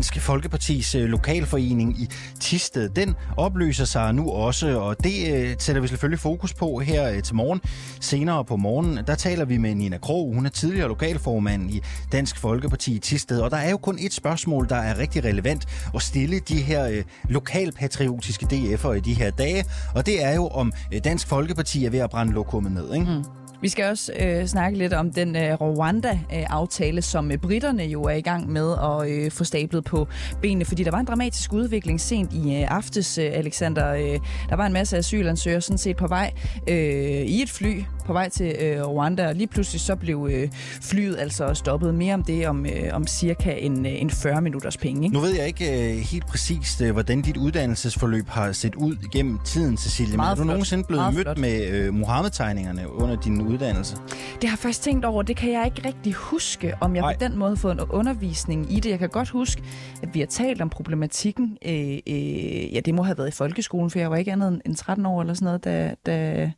Dansk Folkepartis øh, lokalforening i Tisted, den opløser sig nu også, og det øh, sætter vi selvfølgelig fokus på her øh, til morgen. Senere på morgenen, der taler vi med Nina Krog. Hun er tidligere lokalformand i Dansk Folkeparti i Tisted, og der er jo kun et spørgsmål, der er rigtig relevant at stille de her lokalpatriotiske DF'ere i de her dage, og det er jo, om Dansk Folkeparti er ved at brænde lokummet ned, ikke? Mm. Vi skal også øh, snakke lidt om den øh, Rwanda-aftale, som øh, britterne jo er i gang med at øh, få stablet på benene, fordi der var en dramatisk udvikling sent i øh, aftes, øh, Alexander. Øh, der var en masse asylansøgere sådan set på vej øh, i et fly på vej til øh, Rwanda, og lige pludselig så blev øh, flyet altså stoppet. Mere om det om, øh, om cirka en, øh, en 40 minutters penge. Ikke? Nu ved jeg ikke øh, helt præcist, øh, hvordan dit uddannelsesforløb har set ud gennem tiden, Cecilie, men er du nogensinde blevet Meget mødt flot. med øh, Mohammed-tegningerne under din uddannelse? Det har jeg først tænkt over. Det kan jeg ikke rigtig huske, om jeg Nej. på den måde har fået en undervisning i det. Jeg kan godt huske, at vi har talt om problematikken. Øh, øh, ja, det må have været i folkeskolen, for jeg var ikke andet end 13 år eller sådan noget, da, da,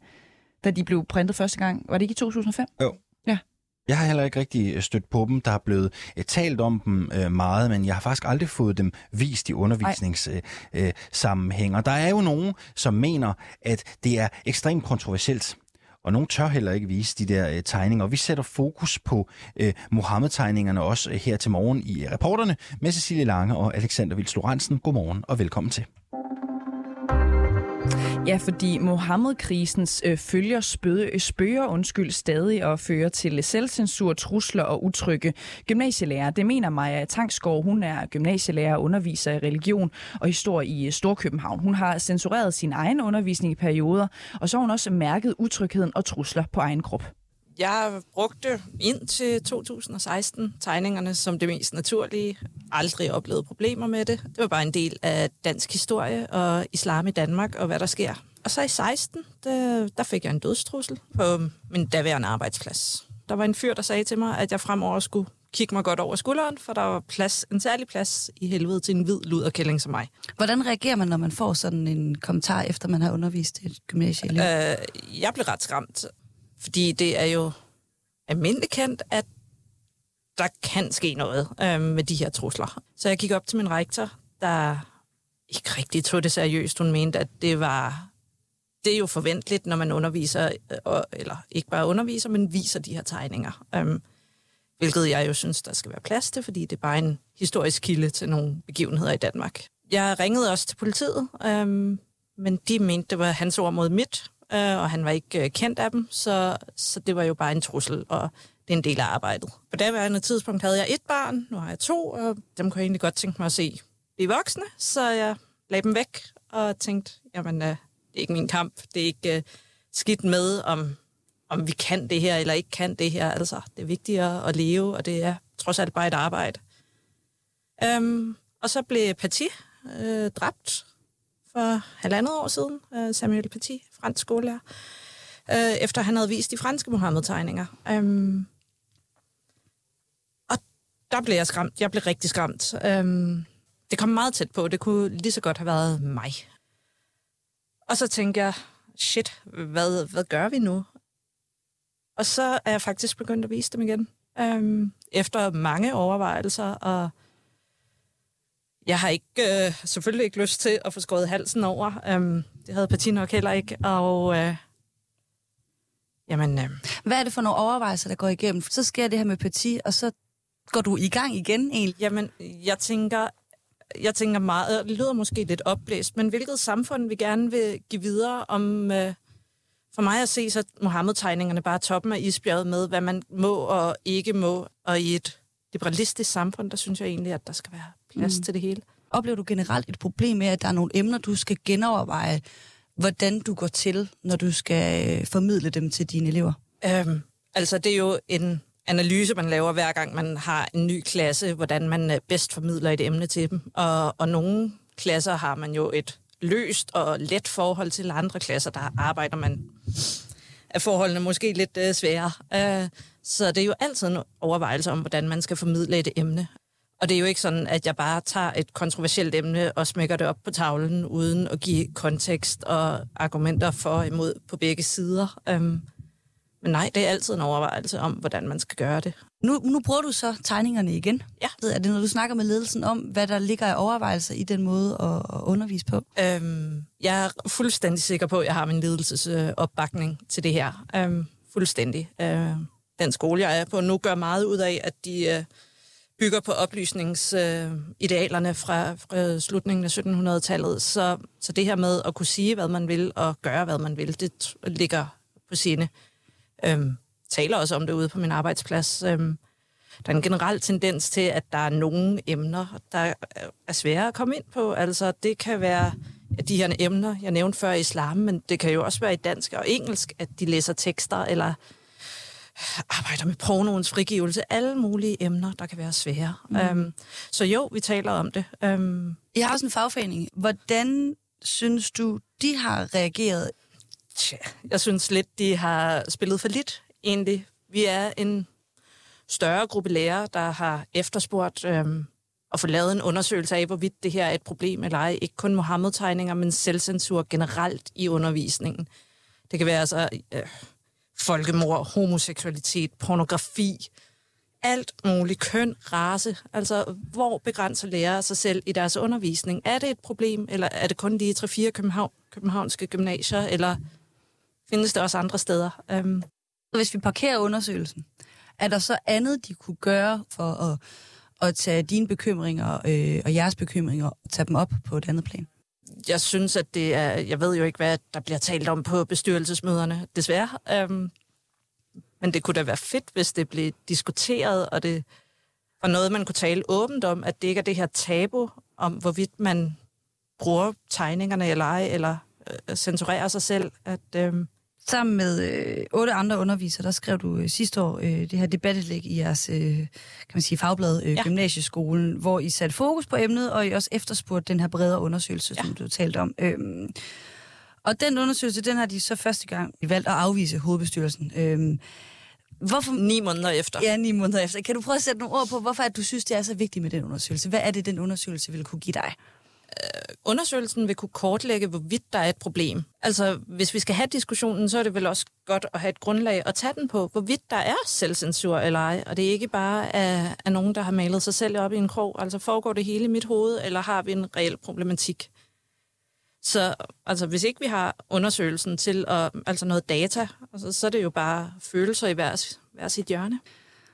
da de blev printet første gang. Var det ikke i 2005? Jo. Ja. Jeg har heller ikke rigtig øh, stødt på dem. Der er blevet uh, talt om dem uh, meget, men jeg har faktisk aldrig fået dem vist i undervisningssammenhæng. Uh, og der er jo nogen, som mener, at det er ekstremt kontroversielt og nogen tør heller ikke vise de der øh, tegninger. Og vi sætter fokus på øh, Mohammed-tegningerne også øh, her til morgen i reporterne med Cecilie Lange og Alexander Vils Lorentzen. Godmorgen og velkommen til. Ja, fordi Mohammed-krisens øh, følger spøde, øh, spøger undskyld, stadig og fører til selvcensur, trusler og utrygge gymnasielærer. Det mener Maja Tangsgaard. Hun er gymnasielærer og underviser i religion og historie i øh, Storkøbenhavn. Hun har censureret sin egen undervisning i perioder, og så har hun også mærket utrygheden og trusler på egen krop. Jeg brugte ind til 2016 tegningerne som det mest naturlige. Aldrig oplevet problemer med det. Det var bare en del af dansk historie og islam i Danmark og hvad der sker. Og så i 16, der, der fik jeg en dødstrussel på min daværende arbejdsplads. Der var en fyr, der sagde til mig, at jeg fremover skulle kigge mig godt over skulderen, for der var plads, en særlig plads i helvede til en hvid luderkælling som mig. Hvordan reagerer man, når man får sådan en kommentar, efter man har undervist et gymnasieelev? Øh, jeg blev ret skræmt. Fordi det er jo almindeligt kendt, at der kan ske noget øh, med de her trusler. Så jeg gik op til min rektor, der ikke rigtig tog det seriøst. Hun mente, at det var det er jo forventeligt, når man underviser, øh, eller ikke bare underviser, men viser de her tegninger. Øh, hvilket jeg jo synes, der skal være plads til, fordi det er bare en historisk kilde til nogle begivenheder i Danmark. Jeg ringede også til politiet, øh, men de mente, det var hans ord mod mit, øh, og han var ikke øh, kendt af dem, så, så det var jo bare en trussel, og det er en del af arbejdet. På daværende tidspunkt havde jeg et barn, nu har jeg to, og dem kunne jeg egentlig godt tænke mig at se blive voksne, så jeg lagde dem væk og tænkte, jamen, øh, det er ikke min kamp, det er ikke øh, skidt med, om, om vi kan det her eller ikke kan det her. Altså, det er vigtigere at leve, og det er trods alt bare et arbejde. Øhm, og så blev Paty øh, dræbt for halvandet år siden, øh, Samuel Paty, fransk skolelærer, øh, efter han havde vist de franske Mohammed-tegninger. Øhm, og der blev jeg skræmt. Jeg blev rigtig skræmt. Øhm, det kom meget tæt på. Det kunne lige så godt have været mig. Og så tænkte jeg, shit, hvad, hvad gør vi nu? Og så er jeg faktisk begyndt at vise dem igen. Øhm, efter mange overvejelser og jeg har ikke, øh, selvfølgelig ikke lyst til at få skåret halsen over. Um, det havde Patti nok heller ikke. Og øh, jamen... Øh, Hvad er det for nogle overvejelser, der går igennem? Så sker det her med Patti, og så går du i gang igen egentlig? Jamen, jeg tænker, jeg tænker meget, det lyder måske lidt opblæst, men hvilket samfund vi gerne vil give videre om... Øh, for mig at se, så Mohammed-tegningerne bare toppen af isbjerget med, hvad man må og ikke må. Og i et liberalistisk samfund, der synes jeg egentlig, at der skal være plads mm. til det hele. Oplever du generelt et problem med, at der er nogle emner, du skal genoverveje, hvordan du går til, når du skal øh, formidle dem til dine elever? Øhm, altså, det er jo en analyse, man laver hver gang, man har en ny klasse, hvordan man øh, bedst formidler et emne til dem. Og, og nogle klasser har man jo et løst og let forhold til andre klasser, der arbejder man er forholdene måske lidt øh, svære. Øh, så det er jo altid en overvejelse om, hvordan man skal formidle et emne. Og det er jo ikke sådan, at jeg bare tager et kontroversielt emne og smækker det op på tavlen, uden at give kontekst og argumenter for og imod på begge sider. Øhm, men nej, det er altid en overvejelse om, hvordan man skal gøre det. Nu, nu bruger du så tegningerne igen. Ja. Er det, når du snakker med ledelsen om, hvad der ligger i overvejelser i den måde at, at undervise på? Øhm, jeg er fuldstændig sikker på, at jeg har min ledelsesopbakning til det her. Øhm, fuldstændig. Øh, den skole, jeg er på nu, gør meget ud af, at de øh, bygger på oplysningsidealerne øh, fra, fra slutningen af 1700-tallet. Så, så det her med at kunne sige, hvad man vil, og gøre, hvad man vil, det ligger på sine. Øhm, taler også om det ude på min arbejdsplads. Øhm, der er en generel tendens til, at der er nogle emner, der er svære at komme ind på. Altså, det kan være de her emner, jeg nævnte før i islam, men det kan jo også være i dansk og engelsk, at de læser tekster, eller arbejder med pornoens frigivelse, alle mulige emner, der kan være svære. Mm. Øhm, så jo, vi taler om det. Øhm, Jeg har også en fagforening. Hvordan synes du, de har reageret? tja, jeg synes lidt, de har spillet for lidt, egentlig. Vi er en større gruppe lærere, der har efterspurgt øhm, at få lavet en undersøgelse af, hvorvidt det her er et problem eller ej. Ikke kun Mohammed-tegninger, men selvcensur generelt i undervisningen. Det kan være altså øh, folkemord, homoseksualitet, pornografi, alt muligt, køn, race. Altså, hvor begrænser lærere sig selv i deres undervisning? Er det et problem, eller er det kun de 3-4 København, københavnske gymnasier, eller findes det også andre steder? Um, Hvis vi parkerer undersøgelsen, er der så andet, de kunne gøre for at, at tage dine bekymringer øh, og jeres bekymringer og tage dem op på et andet plan? Jeg synes, at det er... Jeg ved jo ikke, hvad der bliver talt om på bestyrelsesmøderne, desværre. Øhm, men det kunne da være fedt, hvis det blev diskuteret, og det var noget, man kunne tale åbent om, at det ikke er det her tabu om, hvorvidt man bruger tegningerne eller ej, eller øh, censurerer sig selv. At, øh, Sammen med øh, otte andre undervisere, der skrev du øh, sidste år øh, det her debatindlæg i jeres øh, kan man sige, fagblad øh, Ja. Gymnasieskolen, hvor I satte fokus på emnet, og I også efterspurgte den her bredere undersøgelse, ja. som du talte om. Øhm, og den undersøgelse, den har de så første gang valgt at afvise hovedbestyrelsen. Øhm, hvorfor... ni måneder efter. Ja, ni måneder efter. Kan du prøve at sætte nogle ord på, hvorfor at du synes, det er så vigtigt med den undersøgelse? Hvad er det, den undersøgelse vil kunne give dig? Øh, undersøgelsen vil kunne kortlægge, hvorvidt der er et problem. Altså, hvis vi skal have diskussionen, så er det vel også godt at have et grundlag at tage den på, hvorvidt der er selvcensur eller ej. Og det er ikke bare af, af nogen, der har malet sig selv op i en krog. Altså, foregår det hele i mit hoved, eller har vi en reel problematik? Så altså, hvis ikke vi har undersøgelsen til at, altså noget data, altså, så er det jo bare følelser i hver, hver sit hjørne.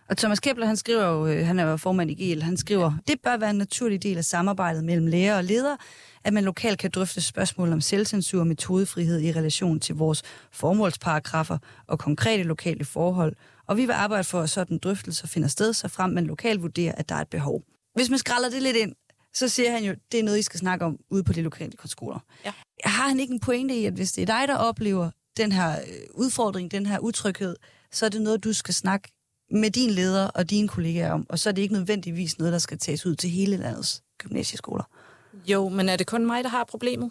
Og Thomas Kepler, han skriver jo, øh, han er jo formand i GL, han skriver, det bør være en naturlig del af samarbejdet mellem lærer og leder, at man lokalt kan drøfte spørgsmål om selvcensur og metodefrihed i relation til vores formålsparagrafer og konkrete lokale forhold. Og vi vil arbejde for, at sådan drøftelser finder sted, så frem man lokalt vurderer, at der er et behov. Hvis man skræller det lidt ind, så siger han jo, det er noget, I skal snakke om ude på de lokale skoler. Ja. Har han ikke en pointe i, at hvis det er dig, der oplever den her øh, udfordring, den her utryghed, så er det noget, du skal snakke med din leder og dine kollegaer om, og så er det ikke nødvendigvis noget, der skal tages ud til hele landets gymnasieskoler. Jo, men er det kun mig, der har problemet?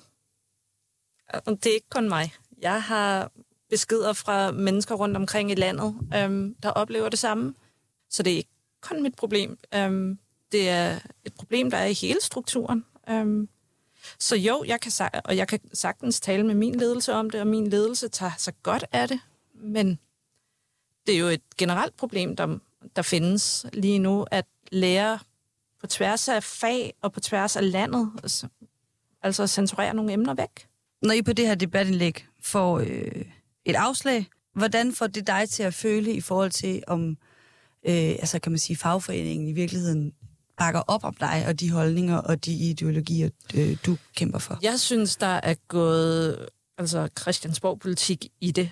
Altså, det er ikke kun mig. Jeg har beskeder fra mennesker rundt omkring i landet, øhm, der oplever det samme. Så det er ikke kun mit problem. Øhm, det er et problem, der er i hele strukturen. Øhm, så jo, jeg kan, og jeg kan sagtens tale med min ledelse om det, og min ledelse tager sig godt af det. Men det er jo et generelt problem, der, der findes lige nu, at lærere på tværs af fag og på tværs af landet, altså, altså censurere nogle emner væk. Når I på det her debatindlæg får øh, et afslag, hvordan får det dig til at føle i forhold til, om øh, altså kan man sige, fagforeningen i virkeligheden bakker op om dig og de holdninger og de ideologier, øh, du kæmper for? Jeg synes, der er gået altså Christiansborg-politik i det,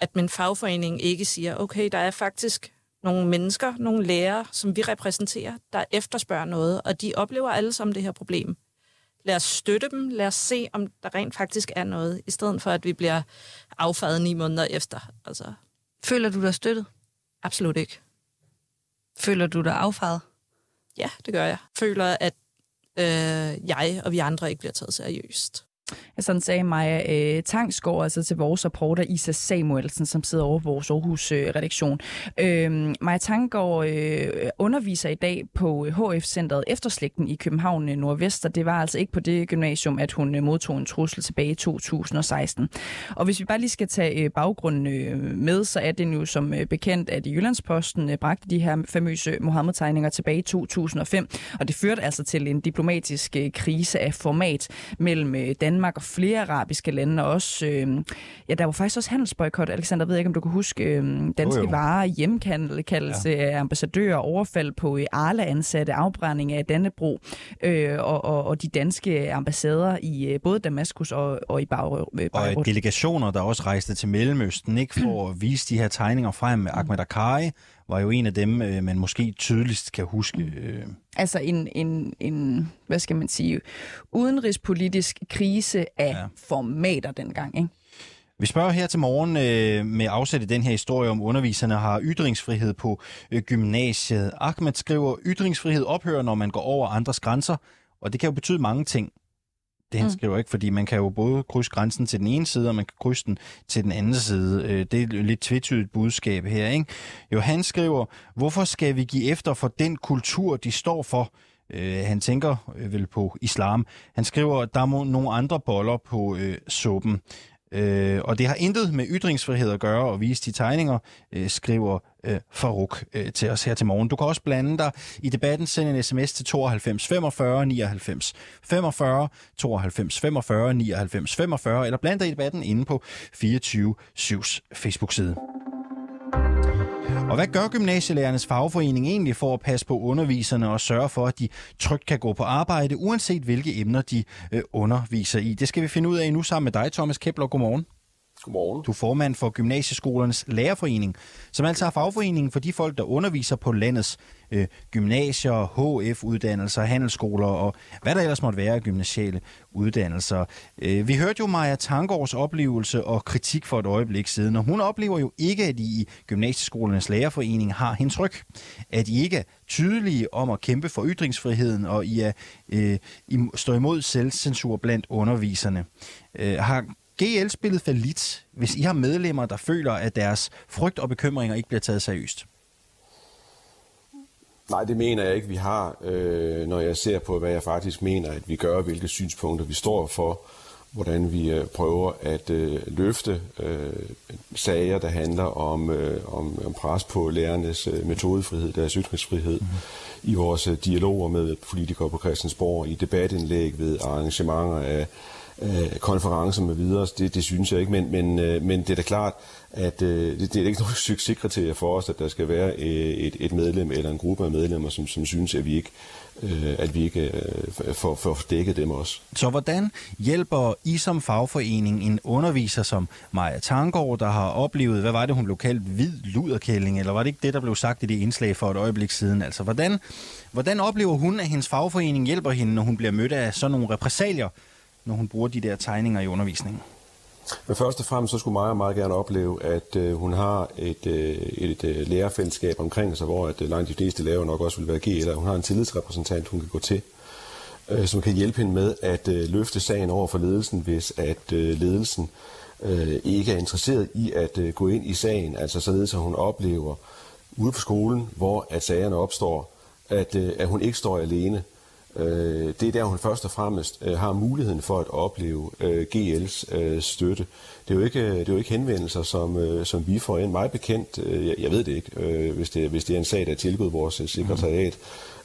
at, min fagforening ikke siger, okay, der er faktisk nogle mennesker, nogle lærere, som vi repræsenterer, der efterspørger noget, og de oplever alle sammen det her problem. Lad os støtte dem, lad os se, om der rent faktisk er noget, i stedet for, at vi bliver affadet ni måneder efter. Altså, Føler du dig støttet? absolut ikke. Føler du dig affaret? Ja, det gør jeg. Føler, at øh, jeg og vi andre ikke bliver taget seriøst. Sådan sagde Maja øh, Tangsgaard altså til vores reporter Isa Samuelsen, som sidder over på vores Aarhus-redaktion. Øh, øhm, Maja Tangsgaard øh, underviser i dag på øh, HF-centret Efterslægten i København øh, Nordvest, og det var altså ikke på det gymnasium, at hun øh, modtog en trussel tilbage i 2016. Og hvis vi bare lige skal tage øh, baggrunden øh, med, så er det jo som øh, bekendt, at Jyllandsposten øh, bragte de her famøse Mohammed-tegninger tilbage i 2005, og det førte altså til en diplomatisk øh, krise af format mellem øh, Danmark og flere arabiske lande, og også, øh, ja, der var faktisk også handelsboykot. Alexander, jeg ved ikke, om du kan huske øh, danske jo. varer, hjemkaldelse ja. af ambassadører, overfald på øh, Arla-ansatte, afbrænding af Dannebro øh, og, og, og de danske ambassader i øh, både Damaskus og, og i Beirut. Og delegationer, der også rejste til Mellemøsten, ikke for at vise de her tegninger frem med Ahmed Akkari, var jo en af dem, øh, man måske tydeligst kan huske. Øh. Altså en, en, en, hvad skal man sige, udenrigspolitisk krise af ja. formater dengang, ikke? Vi spørger her til morgen øh, med afsæt i den her historie om underviserne har ytringsfrihed på øh, gymnasiet. Ahmed skriver, ytringsfrihed ophører, når man går over andres grænser, og det kan jo betyde mange ting det han mm. skriver ikke, fordi man kan jo både krydse grænsen til den ene side, og man kan krydse den til den anden side. Øh, det er et lidt tvetydigt budskab her. Ikke? Jo, han skriver, hvorfor skal vi give efter for den kultur, de står for? Øh, han tænker øh, vel på islam. Han skriver, at der må nogle andre boller på øh, suppen. Øh, og det har intet med ytringsfrihed at gøre og vise de tegninger, øh, skriver øh, Faruk øh, til os her til morgen. Du kan også blande dig i debatten. Send en sms til 92 45 99 45 92 45 99 45 eller bland dig i debatten inde på 24 7's Facebook-side. Og hvad gør gymnasielærernes fagforening egentlig for at passe på underviserne og sørge for, at de trygt kan gå på arbejde, uanset hvilke emner de øh, underviser i? Det skal vi finde ud af nu sammen med dig, Thomas Kepler. Godmorgen. Godmorgen. Du er formand for Gymnasieskolernes Lærerforening, som altså er fagforeningen for de folk, der underviser på landets øh, gymnasier, HF-uddannelser, handelsskoler og hvad der ellers måtte være af gymnasiale uddannelser. Øh, vi hørte jo Maja Tangårds oplevelse og kritik for et øjeblik siden, og hun oplever jo ikke, at I i Gymnasieskolernes Lærerforening har hendes ryg. At I ikke er tydelige om at kæmpe for ytringsfriheden, og I, er, øh, I står imod selvcensur blandt underviserne. Øh, har GL spillet for lidt, hvis I har medlemmer, der føler, at deres frygt og bekymringer ikke bliver taget seriøst? Nej, det mener jeg ikke, vi har, øh, når jeg ser på, hvad jeg faktisk mener, at vi gør, hvilke synspunkter vi står for, hvordan vi øh, prøver at øh, løfte øh, sager, der handler om, øh, om, om pres på lærernes øh, metodefrihed, deres ytringsfrihed, mm. i vores øh, dialoger med politikere på Christiansborg, i debatindlæg ved arrangementer af øh, konferencer med videre, det, det synes jeg ikke, men, men, øh, men det er da klart, at øh, det, det er ikke nogen succeskriterie for os, at der skal være øh, et, et medlem eller en gruppe af medlemmer, som, som synes, at vi ikke øh, at vi ikke øh, får, får dækket dem også. Så hvordan hjælper I som fagforening en underviser som Maja Tangård, der har oplevet, hvad var det, hun blev kaldt, hvid luderkælling, eller var det ikke det, der blev sagt i det indslag for et øjeblik siden? Altså, hvordan, hvordan oplever hun, at hendes fagforening hjælper hende, når hun bliver mødt af sådan nogle repressalier når hun bruger de der tegninger i undervisningen? Men først og fremmest så skulle Maja meget gerne opleve, at øh, hun har et, øh, et, et øh, lærerfællesskab omkring sig, hvor at, øh, langt de fleste lærere nok også vil være G, eller hun har en tillidsrepræsentant, hun kan gå til, øh, som kan hjælpe hende med at øh, løfte sagen over for ledelsen, hvis at øh, ledelsen øh, ikke er interesseret i at øh, gå ind i sagen, altså således at hun oplever ude på skolen, hvor at sagerne opstår, at, øh, at hun ikke står alene, Øh, det er der, hun først og fremmest øh, har muligheden for at opleve øh, GL's øh, støtte. Det er, jo ikke, det er jo ikke henvendelser, som, øh, som vi får ind. Meget bekendt, øh, jeg, jeg ved det ikke, øh, hvis, det, hvis det er en sag, der er tilgået vores øh, sekretariat.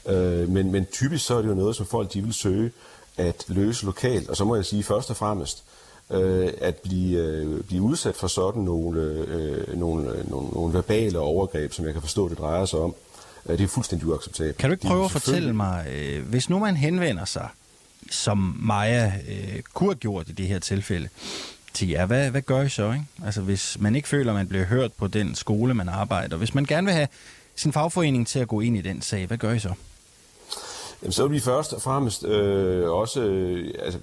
Mm. Øh, men, men typisk så er det jo noget, som folk de vil søge at løse lokalt. Og så må jeg sige først og fremmest, øh, at blive, øh, blive udsat for sådan nogle, øh, øh nogle, øh, nogle, nogle verbale overgreb, som jeg kan forstå, det drejer sig om, det er fuldstændig uacceptabelt. Kan du ikke prøve at fortælle mig, øh, hvis nu man henvender sig, som Maja øh, kunne have gjort i det her tilfælde, til jer, hvad, hvad gør I så? Ikke? Altså hvis man ikke føler, at man bliver hørt på den skole, man arbejder, hvis man gerne vil have sin fagforening til at gå ind i den sag, hvad gør I så? Jamen, så vil vi først og fremmest øh, også øh, altså,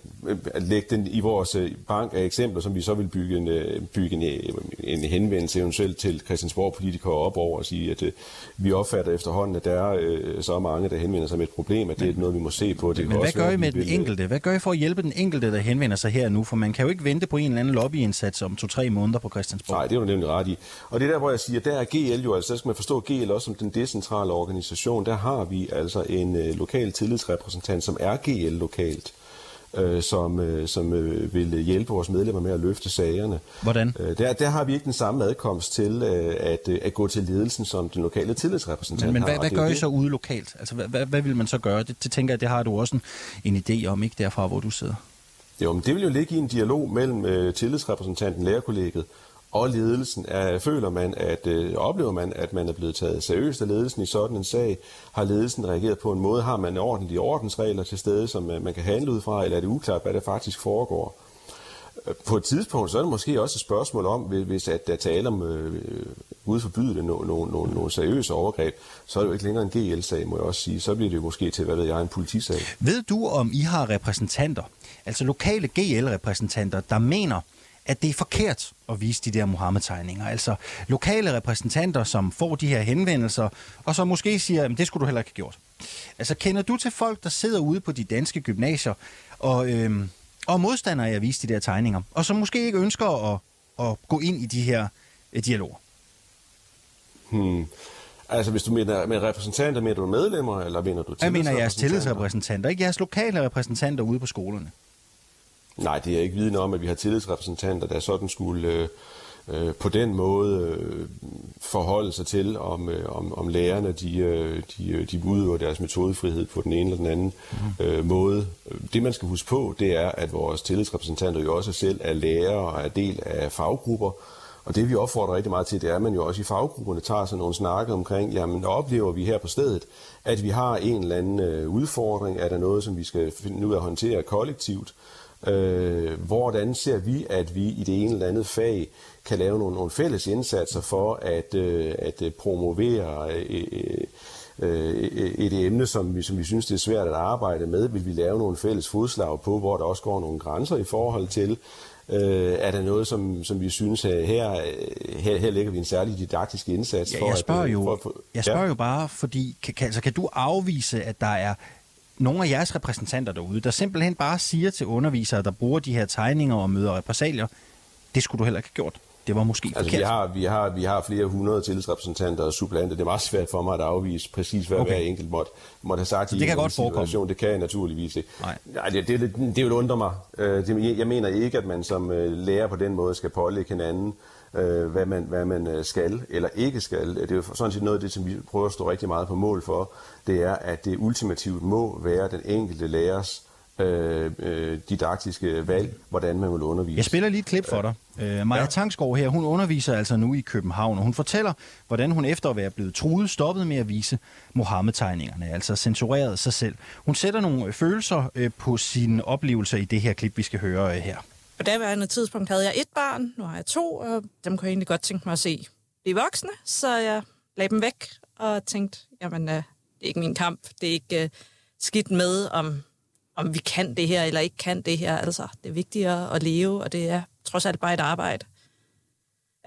at lægge den i vores øh, bank af eksempler, som vi så vil bygge en, øh, bygge en, øh, en henvendelse eventuelt til Christiansborg-politikere op over og sige, at øh, vi opfatter efterhånden, at der er øh, så mange, der henvender sig med et problem, at det er noget, vi må se på. Det Men hvad gør I med den enkelte? Hvad gør I for at hjælpe den enkelte, der henvender sig her nu? For man kan jo ikke vente på en eller anden lobbyindsats om to-tre måneder på Christiansborg. Nej, det er du nemlig ret i. Og det er der, hvor jeg siger, der er GL jo, altså der skal man forstå GL også som den decentrale organisation. Der har vi altså en øh, lokal tillidsrepræsentant, som er GL lokalt øh, som, øh, som øh, vil hjælpe vores medlemmer med at løfte sagerne. Hvordan? Øh, der, der har vi ikke den samme adkomst til øh, at, øh, at gå til ledelsen, som den lokale tillidsrepræsentant Men, men hvad, har. hvad gør I så ude lokalt? Altså, hvad, hvad, hvad vil man så gøre? Det, det tænker jeg, det har du også en, en idé om, ikke derfra, hvor du sidder. Jo, men det vil jo ligge i en dialog mellem øh, tillidsrepræsentanten, lærerkollegiet og ledelsen. Er, føler man, at øh, oplever man, at man er blevet taget seriøst af ledelsen i sådan en sag? Har ledelsen reageret på en måde? Har man ordentlige ordensregler til stede, som øh, man kan handle ud fra, eller er det uklart, hvad der faktisk foregår? Øh, på et tidspunkt så er det måske også et spørgsmål om, hvis- at der taler om, øh, Gud forbyde det, nogle no, no, no seriøse overgreb, så er det jo ikke længere en GL-sag, må jeg også sige. Så bliver det jo måske til, hvad ved jeg, en politisag. Ved du, om I har repræsentanter, altså lokale GL-repræsentanter, der mener, at det er forkert at vise de der Mohammed-tegninger? Altså lokale repræsentanter, som får de her henvendelser, og som måske siger, at det skulle du heller ikke have gjort. Altså kender du til folk, der sidder ude på de danske gymnasier og, øhm, og er modstandere af at vise de der tegninger, og som måske ikke ønsker at, at gå ind i de her øh, dialoger? Hmm. Altså, hvis du mener med repræsentanter, mener du medlemmer, eller mener du Jeg mener jeres tillidsrepræsentanter? tillidsrepræsentanter, ikke jeres lokale repræsentanter ude på skolerne. Nej, det er ikke vidne om, at vi har tillidsrepræsentanter, der sådan skulle øh, øh, på den måde øh, forholde sig til, om, øh, om, om lærerne de, øh, de, øh, de udøver deres metodefrihed på den ene eller den anden mm. øh, måde. Det, man skal huske på, det er, at vores tillidsrepræsentanter jo også selv er lærere og er del af faggrupper, og det vi opfordrer rigtig meget til, det er, at man jo også i faggrupperne tager sådan nogle snakke omkring, jamen oplever vi her på stedet, at vi har en eller anden øh, udfordring, er der noget, som vi skal finde ud af at håndtere kollektivt, Øh, hvordan ser vi, at vi i det ene eller andet fag kan lave nogle, nogle fælles indsatser for at, øh, at øh, promovere øh, øh, et emne, som vi, som vi synes, det er svært at arbejde med? Vil vi lave nogle fælles fodslag på, hvor der også går nogle grænser i forhold til? Øh, er der noget, som, som vi synes, at her, her, her lægger vi en særlig didaktisk indsats? Ja, for jeg at, spørger øh, jo, for, for, jeg spørger jo bare, fordi kan, kan, altså, kan du afvise, at der er nogle af jeres repræsentanter derude, der simpelthen bare siger til undervisere, der bruger de her tegninger og møder repressalier, det skulle du heller ikke have gjort. Det var måske Altså, forkert. vi har, vi, har, vi har flere hundrede tillidsrepræsentanter og supplanter. Det er meget svært for mig at afvise præcis, hvad Okay. hver enkelt måtte, måtte have sagt. Så i det kan en godt forekomme? situation. Det kan jeg naturligvis ikke. Nej. Nej, det, det, det, det vil undre mig. Øh, jeg mener ikke, at man som øh, lærer på den måde skal pålægge hinanden, øh, hvad, man, hvad man øh, skal eller ikke skal. Det er jo sådan set noget af det, som vi prøver at stå rigtig meget på mål for. Det er, at det ultimativt må være den enkelte lærers øh, øh, didaktiske valg, hvordan man vil undervise. Jeg spiller lige et klip for dig. Øh, Maja ja. Tangsgaard her, hun underviser altså nu i København, og hun fortæller, hvordan hun efter at være blevet truet, stoppede med at vise Mohammed-tegningerne, altså censureret sig selv. Hun sætter nogle følelser øh, på sine oplevelser i det her klip, vi skal høre øh, her. På daværende tidspunkt havde jeg et barn, nu har jeg to, og dem kunne jeg egentlig godt tænke mig at se blive voksne, så jeg lagde dem væk og tænkte, jamen, øh, det er ikke min kamp, det er ikke øh, skidt med, om, om vi kan det her eller ikke kan det her. Altså, det er vigtigere at leve, og det er trods alt bare et arbejde.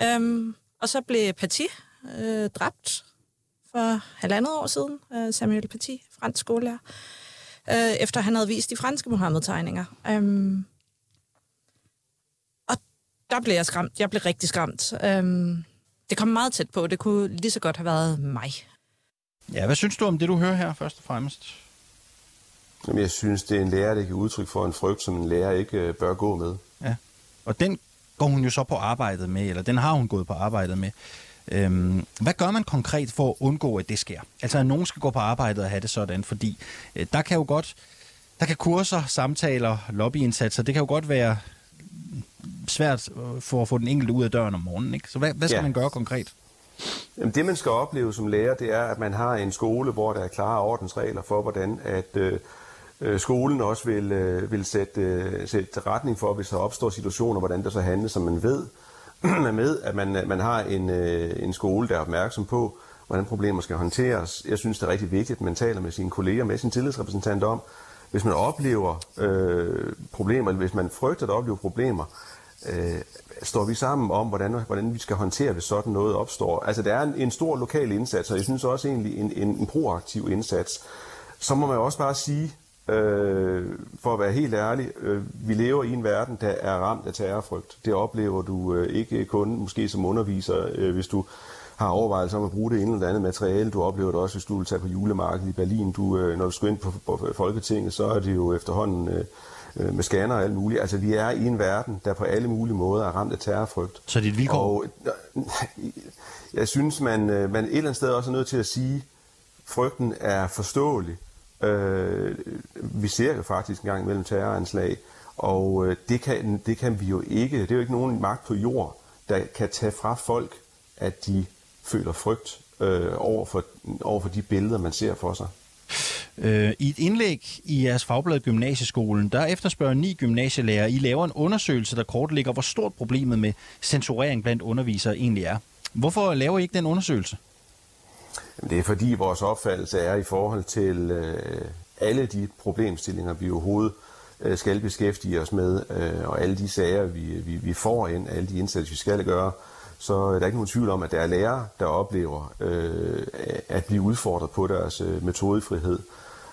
Øhm, og så blev Paty øh, dræbt for halvandet år siden, øh, Samuel Paty, fransk skolelærer, øh, efter han havde vist de franske Mohammed-tegninger. Øhm, der blev jeg skræmt. Jeg blev rigtig skræmt. Øhm, det kom meget tæt på. Det kunne lige så godt have været mig. Ja, hvad synes du om det, du hører her, først og fremmest? Jamen, jeg synes, det er en lærer, der giver udtryk for en frygt, som en lærer ikke øh, bør gå med. Ja. Og den går hun jo så på arbejdet med, eller den har hun gået på arbejdet med. Øhm, hvad gør man konkret for at undgå, at det sker? Altså, at nogen skal gå på arbejdet og have det sådan, fordi øh, der kan jo godt, der kan kurser, samtaler, lobbyindsatser, det kan jo godt være svært øh, for at få den enkelte ud af døren om morgenen, ikke? Så hvad, hvad skal ja. Man gøre konkret? Jamen, det, man skal opleve som lærer, det er, at man har en skole, hvor der er klare ordensregler for, hvordan at øh, øh, skolen også vil, øh, vil sætte, øh, sætte retning for, hvis der opstår situationer, hvordan der så handles, som man ved. med, at man, man har en, øh, en skole, der er opmærksom på, hvordan problemer skal håndteres. Jeg synes, det er rigtig vigtigt, at man taler med sine kolleger, med sin tillidsrepræsentant om, hvis man oplever øh, problemer, eller hvis man frygter at opleve problemer, øh, står vi sammen om, hvordan, hvordan vi skal håndtere, hvis sådan noget opstår. Altså, der er en, en stor lokal indsats, og jeg synes også egentlig en, en, en proaktiv indsats. Så må man også bare sige, øh, for at være helt ærlig, øh, vi lever i en verden, der er ramt af terrorfrygt. Det oplever du øh, ikke kun måske som underviser, øh, hvis du har overvejelser om at bruge det ene eller andet materiale. Du oplever det også, hvis du vil tage på julemarkedet i Berlin. Du, øh, når du skal ind på, på Folketinget, så er det jo efterhånden øh, øh, med scanner og alt muligt. Altså, vi er i en verden, der på alle mulige måder er ramt af terrorfrygt. Så det et vilkår? Og, jeg synes, man, øh, man et eller andet sted også er nødt til at sige, frygten er forståelig. Øh, vi ser jo faktisk en gang mellem terroranslag, og øh, det, kan, det kan vi jo ikke. Det er jo ikke nogen magt på jord, der kan tage fra folk, at de føler frygt øh, over, for, over for de billeder, man ser for sig. Øh, I et indlæg i jeres fagblad Gymnasieskolen, der efterspørger ni gymnasielærer, I laver en undersøgelse, der kortlægger, hvor stort problemet med censurering blandt undervisere egentlig er. Hvorfor laver I ikke den undersøgelse? Det er fordi vores opfattelse er i forhold til øh, alle de problemstillinger, vi overhovedet øh, skal beskæftige os med, øh, og alle de sager, vi, vi, vi får ind, alle de indsatser, vi skal gøre, så er der ikke nogen tvivl om, at der er lærere, der oplever øh, at blive udfordret på deres øh, metodefrihed.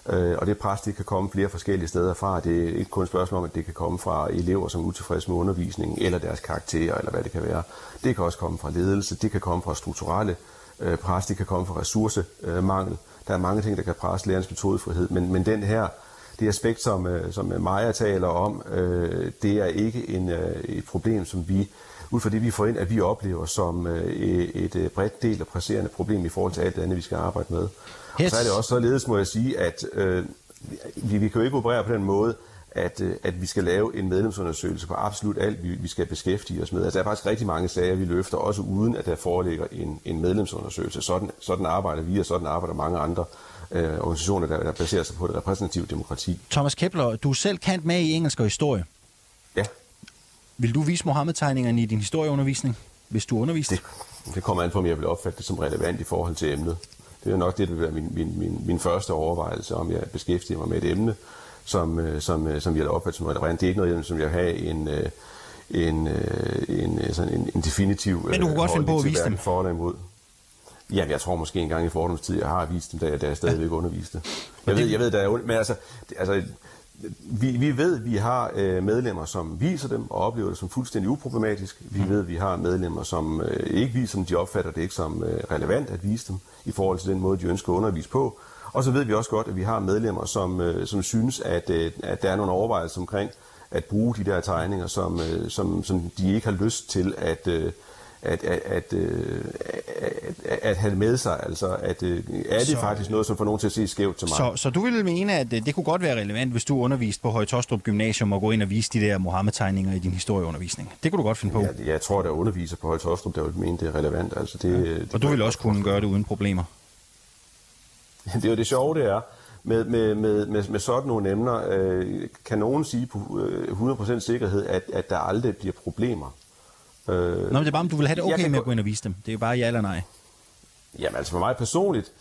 Øh, og det pres, det kan komme flere forskellige steder fra. Det er ikke kun et spørgsmål om, at det kan komme fra elever, som er utilfredse med undervisningen, eller deres karakterer, eller hvad det kan være. Det kan også komme fra ledelse, det kan komme fra strukturelle øh, pres, det kan komme fra ressourcemangel. Der er mange ting, der kan presse lærernes metodefrihed, men, men den her, det aspekt, som, øh, som Maja taler om, øh, det er ikke en, øh, et problem, som vi ud fra det, vi får ind, at vi oplever som øh, et øh, bredt del af presserende problem i forhold til alt det andet, vi skal arbejde med. Og så er det også således, må jeg sige, at øh, vi, vi kan jo ikke operere på den måde, at, øh, at vi skal lave en medlemsundersøgelse på absolut alt, vi, vi skal beskæftige os med. Altså, der er faktisk rigtig mange sager, vi løfter, også uden at der foreligger en, en medlemsundersøgelse. Sådan, sådan arbejder vi, og sådan arbejder mange andre øh, organisationer, der, der baserer sig på det repræsentative demokrati. Thomas Kepler, du er selv kendt med i engelsk og historie. Ja. Vil du vise Mohammed-tegningerne i din historieundervisning, hvis du underviser? Det, det kommer an på, om jeg vil opfatte det som relevant i forhold til emnet. Det er nok det, der vil være min, min, min, min første overvejelse, om jeg beskæftiger mig med et emne, som, øh, som, øh, som jeg vil opfatte som relevant. Det er ikke noget, som jeg vil have en, øh, en, en, sådan en, en definitiv Men du kunne godt finde på at vise dem? For eller imod. Ja, jeg tror måske en gang i fordomstid, jeg har vist dem, da jeg, da jeg stadigvæk underviste. Jeg ved, jeg ved, der er, men altså, altså vi, vi ved, at vi har øh, medlemmer, som viser dem og oplever det som fuldstændig uproblematisk. Vi mm. ved, at vi har medlemmer, som øh, ikke viser dem, de opfatter det ikke som øh, relevant at vise dem i forhold til den måde, de ønsker at undervise på. Og så ved vi også godt, at vi har medlemmer, som, øh, som synes, at, øh, at der er nogle overvejelser omkring at bruge de der tegninger, som, øh, som, som de ikke har lyst til at, øh, at, at, at, øh, at, at have med sig. Altså, at, øh, er det så, faktisk noget, som får nogen til at se skævt til mig? Så, så du ville mene, at øh, det kunne godt være relevant, hvis du underviste på Højtostrup Gymnasium og gå ind og vise de der Mohammed-tegninger i din historieundervisning? Det kunne du godt finde på? Jeg, jeg tror, der underviser på Højtostrup, der vil mene, det er relevant. Altså, det, ja. det og du vil også kunne gøre det uden problemer? det er jo det sjove, det er. Med, med, med, med, med sådan nogle emner, øh, kan nogen sige på 100% sikkerhed, at, at der aldrig bliver problemer. Øh, Nå, men det er bare, om du vil have det okay med at gå ind og vise dem. Det er jo bare ja eller nej. Jamen altså for mig personligt,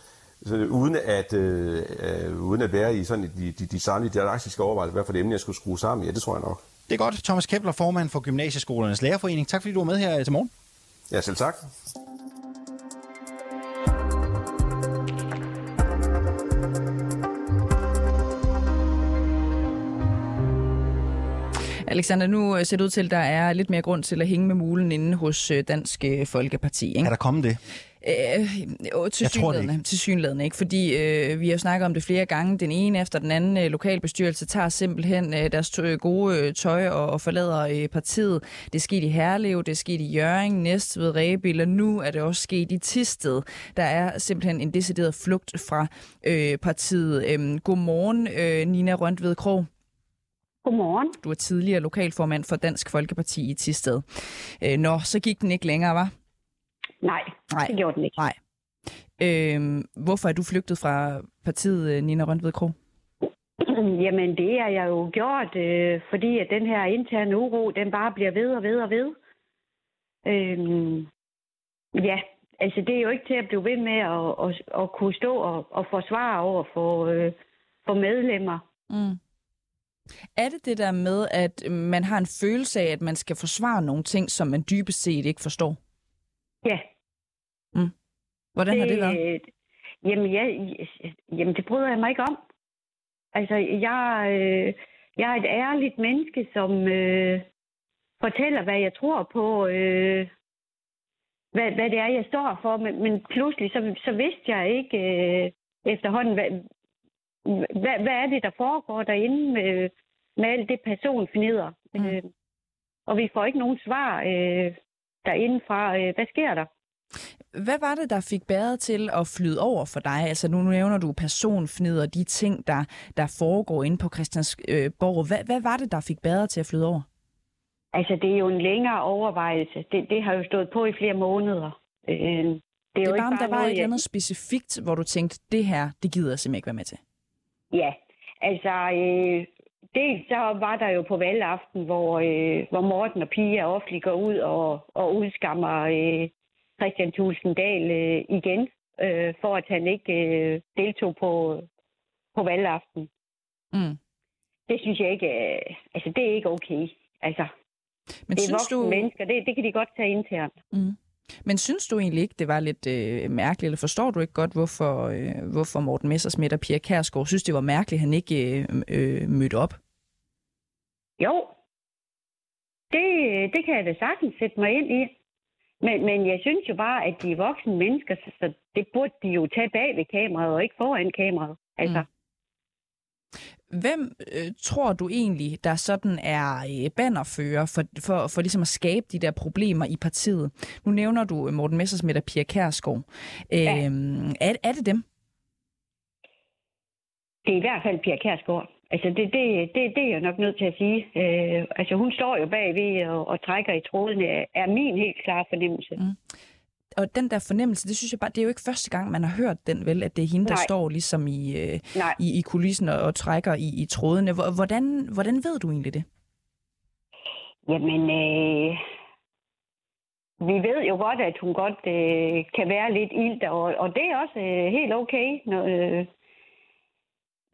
så uden, at, øh, øh, uden at være i sådan de, de, de samme didaktiske overvejelser, hvad for det emne, jeg skulle skrue sammen, ja, det tror jeg nok. Det er godt. Thomas Kepler, formand for Gymnasieskolernes Lærerforening. Tak fordi du var med her til morgen. Ja, selv tak. Alexander, nu øh, ser det ud til, at der er lidt mere grund til at hænge med mulen inde hos øh, Dansk øh, Folkeparti. Ikke? Er der kommet det? Øh, til synlædende, til synlædende, ikke? Fordi øh, vi har snakket om det flere gange. Den ene efter den anden øh, lokalbestyrelse tager simpelthen øh, deres tø- gode øh, tøj og, og forlader øh, partiet. Det er sket i Herlev, det er sket i Jørgen, Næstved, Rebil, og nu er det også sket i Tisted. Der er simpelthen en decideret flugt fra øh, partiet. Øh, godmorgen, øh, Nina Røntved Krog. Godmorgen. Du er tidligere lokalformand for Dansk Folkeparti i Tisted. Øh, nå, så gik den ikke længere, var? Nej, Nej, det gjorde den ikke. Nej. Øh, hvorfor er du flygtet fra partiet, øh, Nina Røntved Krog? Jamen, det er jeg jo gjort, øh, fordi at den her interne uro, den bare bliver ved og ved og ved. Øh, ja, altså, det er jo ikke til at blive ved med at, at, at kunne stå og, og forsvare over for, øh, for medlemmer. Mm. Er det det der med, at man har en følelse af, at man skal forsvare nogle ting, som man dybest set ikke forstår? Ja. Mm. Hvordan det, har det været? Jamen, ja, jamen, det bryder jeg mig ikke om. Altså, jeg, øh, jeg er et ærligt menneske, som øh, fortæller, hvad jeg tror på, øh, hvad, hvad det er, jeg står for. Men, men pludselig, så, så vidste jeg ikke øh, efterhånden, hvad, hvad, hvad er det, der foregår derinde med, med alt det personfnider. Mm. Øh, og vi får ikke nogen svar øh, derinde fra, øh, hvad sker der? Hvad var det, der fik bæret til at flyde over for dig? Altså nu nævner du personfnider, de ting, der, der foregår inde på Christiansborg. Hvad, hvad var det, der fik bæret til at flyde over? Altså, det er jo en længere overvejelse. Det, det har jo stået på i flere måneder. Øh, det er, det er bare, ikke om der var noget, et eller andet specifikt, hvor du tænkte, det her, det gider jeg simpelthen ikke være med til. Ja, altså, øh, dels så var der jo på valgaften, hvor, øh, hvor Morten og Pia offentligt går ud og, og udskammer øh, Christian Thulsen Dahl øh, igen, øh, for at han ikke øh, deltog på, på valgaften. Mm. Det synes jeg ikke, øh, altså det er ikke okay. Altså, Men det er voksne du... mennesker, det, det kan de godt tage internt. Mm. Men synes du egentlig ikke, det var lidt øh, mærkeligt, eller forstår du ikke godt, hvorfor, øh, hvorfor Morten Messersmith og Pia Kærsgaard synes, det var mærkeligt, at han ikke øh, øh, mødte op? Jo, det, det kan jeg da sagtens sætte mig ind i. Men, men jeg synes jo bare, at de er voksne mennesker, så, det burde de jo tage bag ved kameraet og ikke foran kameraet. Altså, Mm. Hvem øh, tror du egentlig, der sådan er øh, bannerfører for, for, for ligesom at skabe de der problemer i partiet? Nu nævner du øh, Morten Messersmith og Pia Kærsgaard. Øh, Ja. er, er det dem? det er i hvert fald Pia Kærsgaard. Altså, det, det, det, det er jeg nok nødt til at sige. Øh, altså, hun står jo bagved og, og trækker i trådene, er- min helt klare fornemmelse. Mm. Og den der fornemmelse, det synes jeg bare, det er jo ikke første gang, man har hørt den vel, at det er hende, der Nej. står ligesom i, øh, i, i kulissen og, og trækker i, i trådene. Hvor- Hvordan, hvordan ved du egentlig det? Jamen, øh, vi ved jo godt, at hun godt øh, kan være lidt ild, og, og det er også øh, helt okay. Når, øh,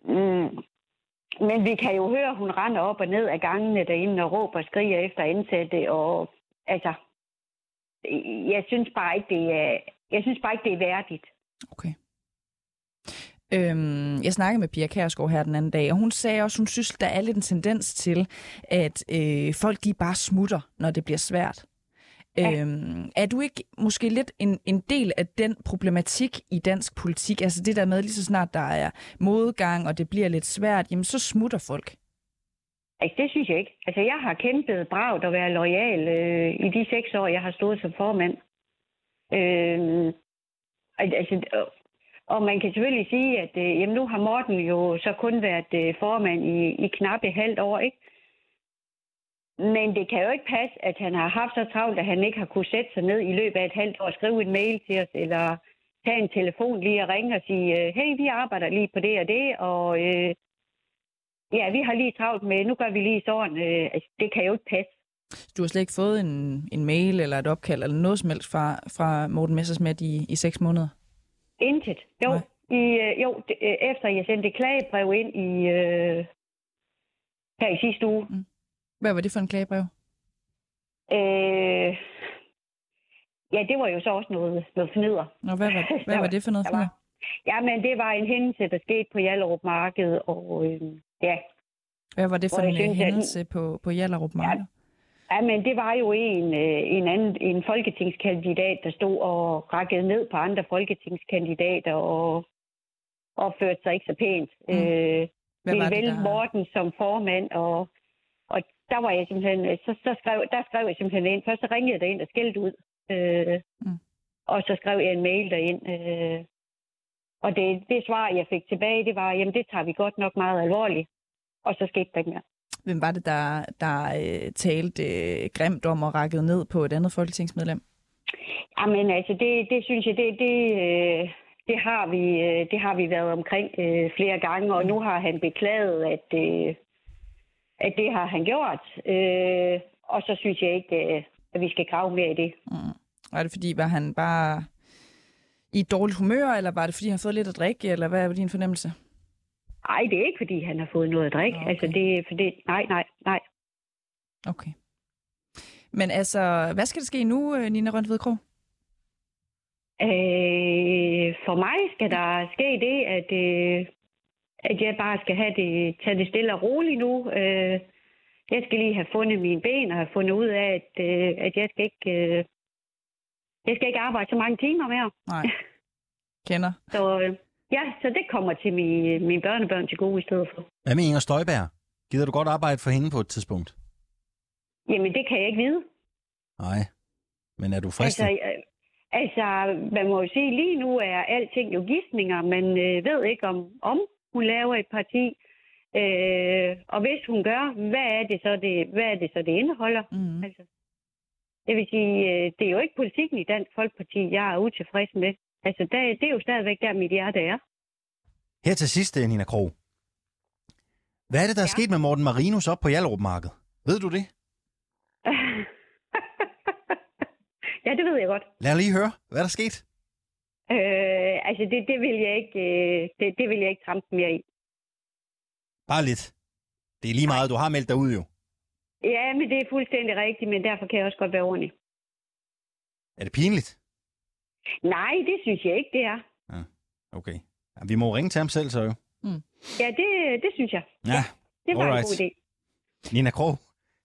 mm, men vi kan jo høre, at hun render op og ned af gangene derinde og råber og skriger efter ansatte, og altså, jeg synes bare ikke, det er, jeg synes bare ikke, det er værdigt. Okay. Øhm, jeg snakkede med Pia Kærsgaard her den anden dag, og hun sagde også, hun synes, der er lidt en tendens til, at øh, folk de bare smutter, når det bliver svært. Ja. Øhm, er du ikke måske lidt en, en del af den problematik i dansk politik? Altså det der med, lige så snart der er modgang, og det bliver lidt svært, jamen så smutter folk. Altså, det synes jeg ikke. Altså, jeg har kæmpet bravt at være lojal øh, i de seks år, jeg har stået som formand. Øh, altså, og man kan selvfølgelig sige, at øh, jamen, nu har Morten jo så kun været øh, formand i, i knap et halvt år, ikke? Men det kan jo ikke passe, at han har haft så travlt, at han ikke har kunne sætte sig ned i løbet af et halvt år og skrive en mail til os, eller tage en telefon lige og ringe og sige, øh, hey, vi arbejder lige på det og det, og øh, ja, vi har lige travlt med, nu gør vi lige sådan. Øh, altså, det kan jo ikke passe. Du har slet ikke fået en, en mail eller et opkald eller noget som helst fra, fra Morten Messersmith i, i seks måneder? Intet. Jo, Nej. i, øh, jo det, øh, efter jeg sendte klagebrev ind i øh, her i sidste uge. Hvad var det for en klagebrev? Øh, ja, det var jo så også noget, noget fnider. Nå, hvad var, hvad var var- det for noget? der For var- noget? Ja, men det var en hændelse, der skete på Hjallerup Marked, og øh, ja, Hvad var det for en øh, synes, at- hændelse på, på Hjallerup Marked? Ja, men det var jo en, øh, en anden en folketingskandidat, der stod og rakkede ned på andre folketingskandidater og opførte sig ikke så pænt. Mm. Øh, Hvad var det, vælge der... Morten som formand, og der var jeg simpelthen, øh, så, så skrev, der skrev jeg simpelthen ind. Først så ringede jeg derind og skældte ud. Øh, Mm. Og så skrev jeg en mail derind. Øh, og det, det svar, jeg fik tilbage, det var, jamen det tager vi godt nok meget alvorligt. Og så skete der ikke mere. Hvem var det, der, der øh, talte øh, grimt om og rakket ned på et andet folketingsmedlem? Jamen altså, det, det synes jeg, det, det, øh, det, har vi, øh, det har vi været omkring øh, flere gange, og nu har han beklaget, at, øh, at det har han gjort. Øh, og så synes jeg ikke, øh, at vi skal grave mere i det. Mm. Var det fordi, var han bare i dårligt humør, eller var det, fordi han har fået lidt at drikke, eller hvad er din fornemmelse? Ej, det er ikke, fordi han har fået noget at drikke. Okay. Altså, det, for det, nej, nej, nej. Okay. Men altså, hvad skal der ske nu, øh, Nina Røntved Krog? Øh, for mig skal der ske det, at, øh, at jeg bare skal have det, tage det stille og roligt nu. Øh, jeg skal lige have fundet mine ben og have fundet ud af, at, øh, at jeg skal ikke... Øh, jeg skal ikke arbejde så mange timer mere. Nej. Kender. Så øh, ja, så det kommer til mine, mine børnebørn til gode i stedet for. Hvad med Inger Støjberg? Gider du godt arbejde for hende på et tidspunkt? Jamen, det kan jeg ikke vide. Nej. Men er du fristet? Altså, øh, altså, man må jo sige, lige nu er alting jo gidsninger. Man øh, ved ikke, om, om hun laver et parti. Øh, og hvis hun gør, hvad er det så, det, hvad er det, så, det indeholder? Mm. Altså, det vil sige, øh, det er jo ikke politikken i Dansk Folkeparti, jeg er utilfreds med. Altså, der, det er jo stadigvæk der, mit hjerte er. Her til sidst, øh, Nina Krog. Hvad er det, der er Ja. sket med Morten Marinus op på Hjallerup Marked? Ved du det? ja, det ved jeg godt. Lad os lige høre, hvad er der sket? Øh, altså, det, det, vil jeg ikke, øh, det, det vil jeg ikke trampe mere i. Bare lidt. Det er lige meget, du har meldt dig ud jo. Ja, men det er fuldstændig rigtigt, men derfor kan jeg også godt være ordentlig. Er det pinligt? Nej, det synes jeg ikke, det er. Okay. Ja, vi må ringe til ham selv så jo. Ja, det, det synes jeg. Ja, Det var Alright. en god idé. Nina Krog.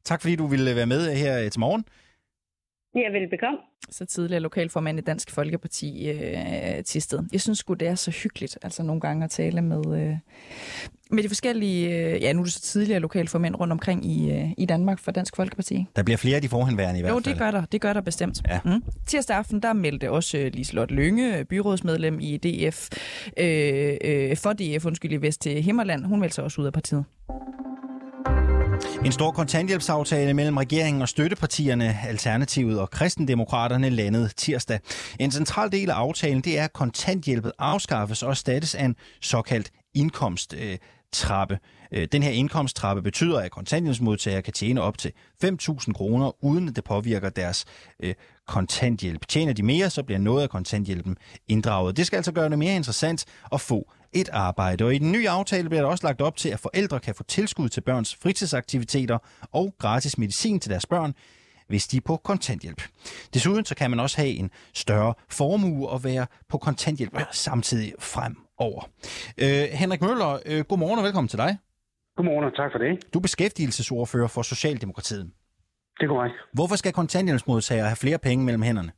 Tak fordi du ville være med her øh, til morgen. Ja, velbekomme. Så tidligere lokalformand i Dansk Folkeparti øh, Tisted. Jeg synes sgu, det er så hyggeligt, altså nogle gange at tale med, øh, med de forskellige, øh, ja nu er det så tidligere lokalformænd rundt omkring i, øh, i Danmark for Dansk Folkeparti. Der bliver flere af de forhenværende i hvert Jo, fald. det gør der. Det gør der bestemt. Ja. Mm. Tirsdag aften, der meldte også øh, Liselotte Lønge, byrådsmedlem i DF, øh, øh, for DF, undskyld, i Vest til Himmerland. Hun meldte sig også ud af partiet. En stor kontanthjælpsaftale mellem regeringen og støttepartierne, Alternativet og Kristendemokraterne landede tirsdag. En central del af aftalen det er, at kontanthjælpet afskaffes og erstattes af en såkaldt indkomsttrappe. Øh, den her indkomsttrappe betyder, at kontanthjælpsmodtagere kan tjene op til 5.000 kroner, uden at det påvirker deres øh, kontanthjælp. Tjener de mere, så bliver noget af kontanthjælpen inddraget. Det skal altså gøre det mere interessant at få et arbejde. Og i den nye aftale bliver der også lagt op til, at forældre kan få tilskud til børns fritidsaktiviteter og gratis medicin til deres børn, hvis de er på kontanthjælp. Desuden så kan man også have en større formue og være på kontanthjælp samtidig fremover. Øh, Henrik Møller, øh, godmorgen og velkommen til dig. Godmorgen og tak for det. Du er beskæftigelsesordfører for Socialdemokratiet. Det er korrekt. Hvorfor skal kontanthjælpsmodtagere have flere penge mellem hænderne?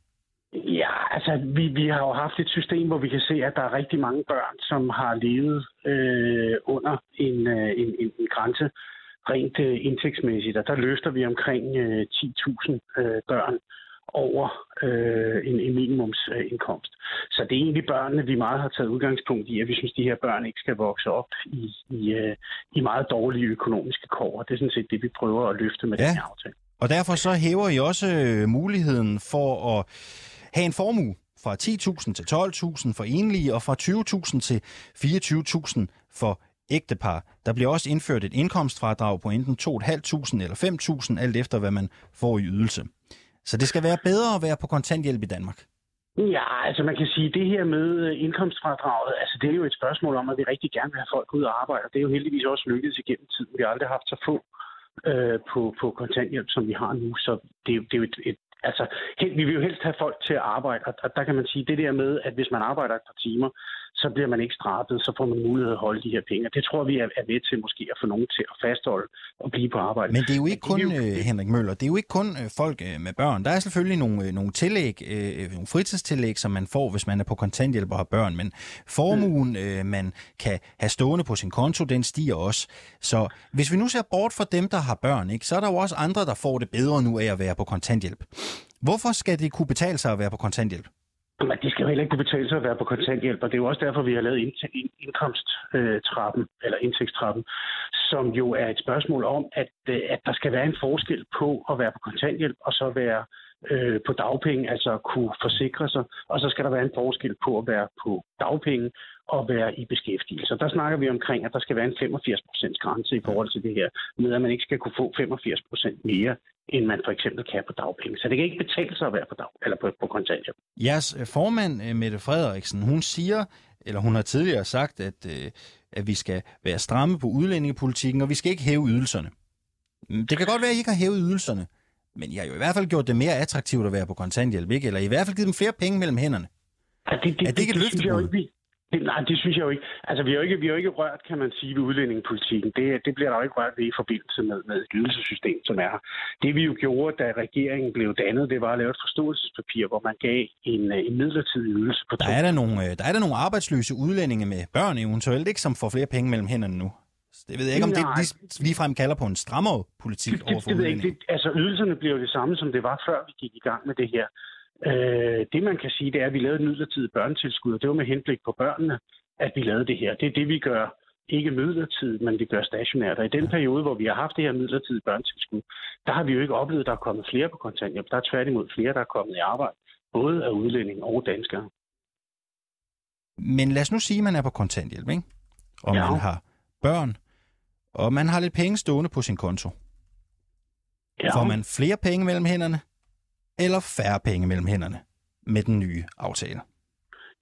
Ja, altså vi, vi har jo haft et system, hvor vi kan se, at der er rigtig mange børn, som har levet øh, under en, øh, en, en, en grænse rent øh, indtægtsmæssigt. Og der løfter vi omkring øh, 10.000 øh, børn over øh, en, en minimumsindkomst. Så det er egentlig børnene, vi meget har taget udgangspunkt i, at vi synes, at de her børn ikke skal vokse op i, i, øh, i meget dårlige økonomiske kår. Det er sådan set det, vi prøver at løfte med Ja. den her aftale. Og derfor så hæver I også øh, muligheden for at have en formue fra 10.000 til 12.000 for enlige og fra 20.000 til 24.000 for ægtepar. Der bliver også indført et indkomstfradrag på enten 2.500 eller 5.000, alt efter hvad man får i ydelse. Så det skal være bedre at være på kontanthjælp i Danmark. Ja, altså man kan sige, det her med øh, indkomstfradraget, altså det er jo et spørgsmål om, at vi rigtig gerne vil have folk ud og arbejde, og det er jo heldigvis også lykkedes igennem tiden. Vi har aldrig haft så få øh, på, på kontanthjælp, som vi har nu, så det, er det er jo et, et altså, helt, vi vil jo helst have folk til at arbejde, og, og der kan man sige, det der med, at hvis man arbejder et par timer, så bliver man ikke straffet, så får man mulighed at holde de her penge. Og Det tror vi er, er ved til måske at få nogen til at fastholde og blive på arbejde. Men det er jo ikke kun, jo- øh, Henrik Møller, det er jo ikke kun øh, folk øh, med børn. Der er selvfølgelig nogle, nogle tillæg, øh, nogle fritidstillæg, som man får, hvis man er på kontanthjælp og har børn. Men formuen, øh, man kan have stående på sin konto, den stiger også. Så hvis vi nu ser bort fra dem, der har børn, ikke, så er der jo også andre, der får det bedre nu af at være på kontanthjælp. Hvorfor skal det kunne betale sig at være på kontanthjælp? Men det skal jo heller ikke kunne betale sig at være på kontanthjælp, og det er jo også derfor, vi har lavet indkomsttrappen, øh, eller indtægtstrappen, som jo er et spørgsmål om, at, øh, at der skal være en forskel på at være på kontanthjælp og så være øh, på dagpenge, altså kunne forsikre sig, og så skal der være en forskel på at være på dagpenge og være i beskæftigelse. Og der snakker vi omkring, at der skal være en 85% grænse i forhold til det her, med at man ikke skal kunne få 85% mere end man for eksempel kan på dagpenge. Så det kan ikke betale sig at være på, dag, eller på, på kontanthjælp. Jeres øh, formand, øh, Mette Frederiksen, hun siger, eller hun har tidligere sagt, at, øh, at vi skal være stramme på udlændingepolitikken, og vi skal ikke hæve ydelserne. Mm, det kan godt være, at I ikke har hævet ydelserne, men I har jo i hvert fald gjort det mere attraktivt at være på kontanthjælp, ikke? Eller I hvert fald givet dem flere penge mellem hænderne. Ja, det, det, er det ikke et løftebrud? Nej, det synes jeg jo ikke. Altså, vi har jo ikke, vi har jo ikke rørt, kan man sige, ved udlændingepolitikken. Det, det bliver der jo ikke rørt ved i forbindelse med, med et ydelsessystem, som er her. Det vi jo gjorde, da regeringen blev dannet, det var at lave et forståelsespapir, hvor man gav en, øh, en midlertidig ydelse på. Der er der, nogle, øh, der er der nogle arbejdsløse udlændinge med børn eventuelt, ikke, som får flere penge mellem hænderne nu. Det ved jeg ikke, om det lige, ligefrem kalder på en strammere politik det, det, overfor det, det, ikke. Det, altså, ydelserne bliver jo det samme, som det var, før vi gik i gang med det her. Øh, det man kan sige, det er, at vi lavede et midlertidigt børnetilskud, og det var med henblik på børnene, at vi lavede det her. Det er det, vi gør ikke midlertidigt, men vi gør stationært. Og i den periode, hvor vi har haft det her midlertidige børnetilskud, der har vi jo ikke oplevet, at der er kommet flere på kontanthjælp. Der er tværtimod flere, der er kommet i arbejde, både af udlændinge og danskere. Men lad os nu sige, at man er på kontanthjælp, ikke? og ja. man har børn, og man har lidt penge stående på sin konto. Ja. Får man flere penge mellem hænderne, eller færre penge mellem hænderne med den nye aftale?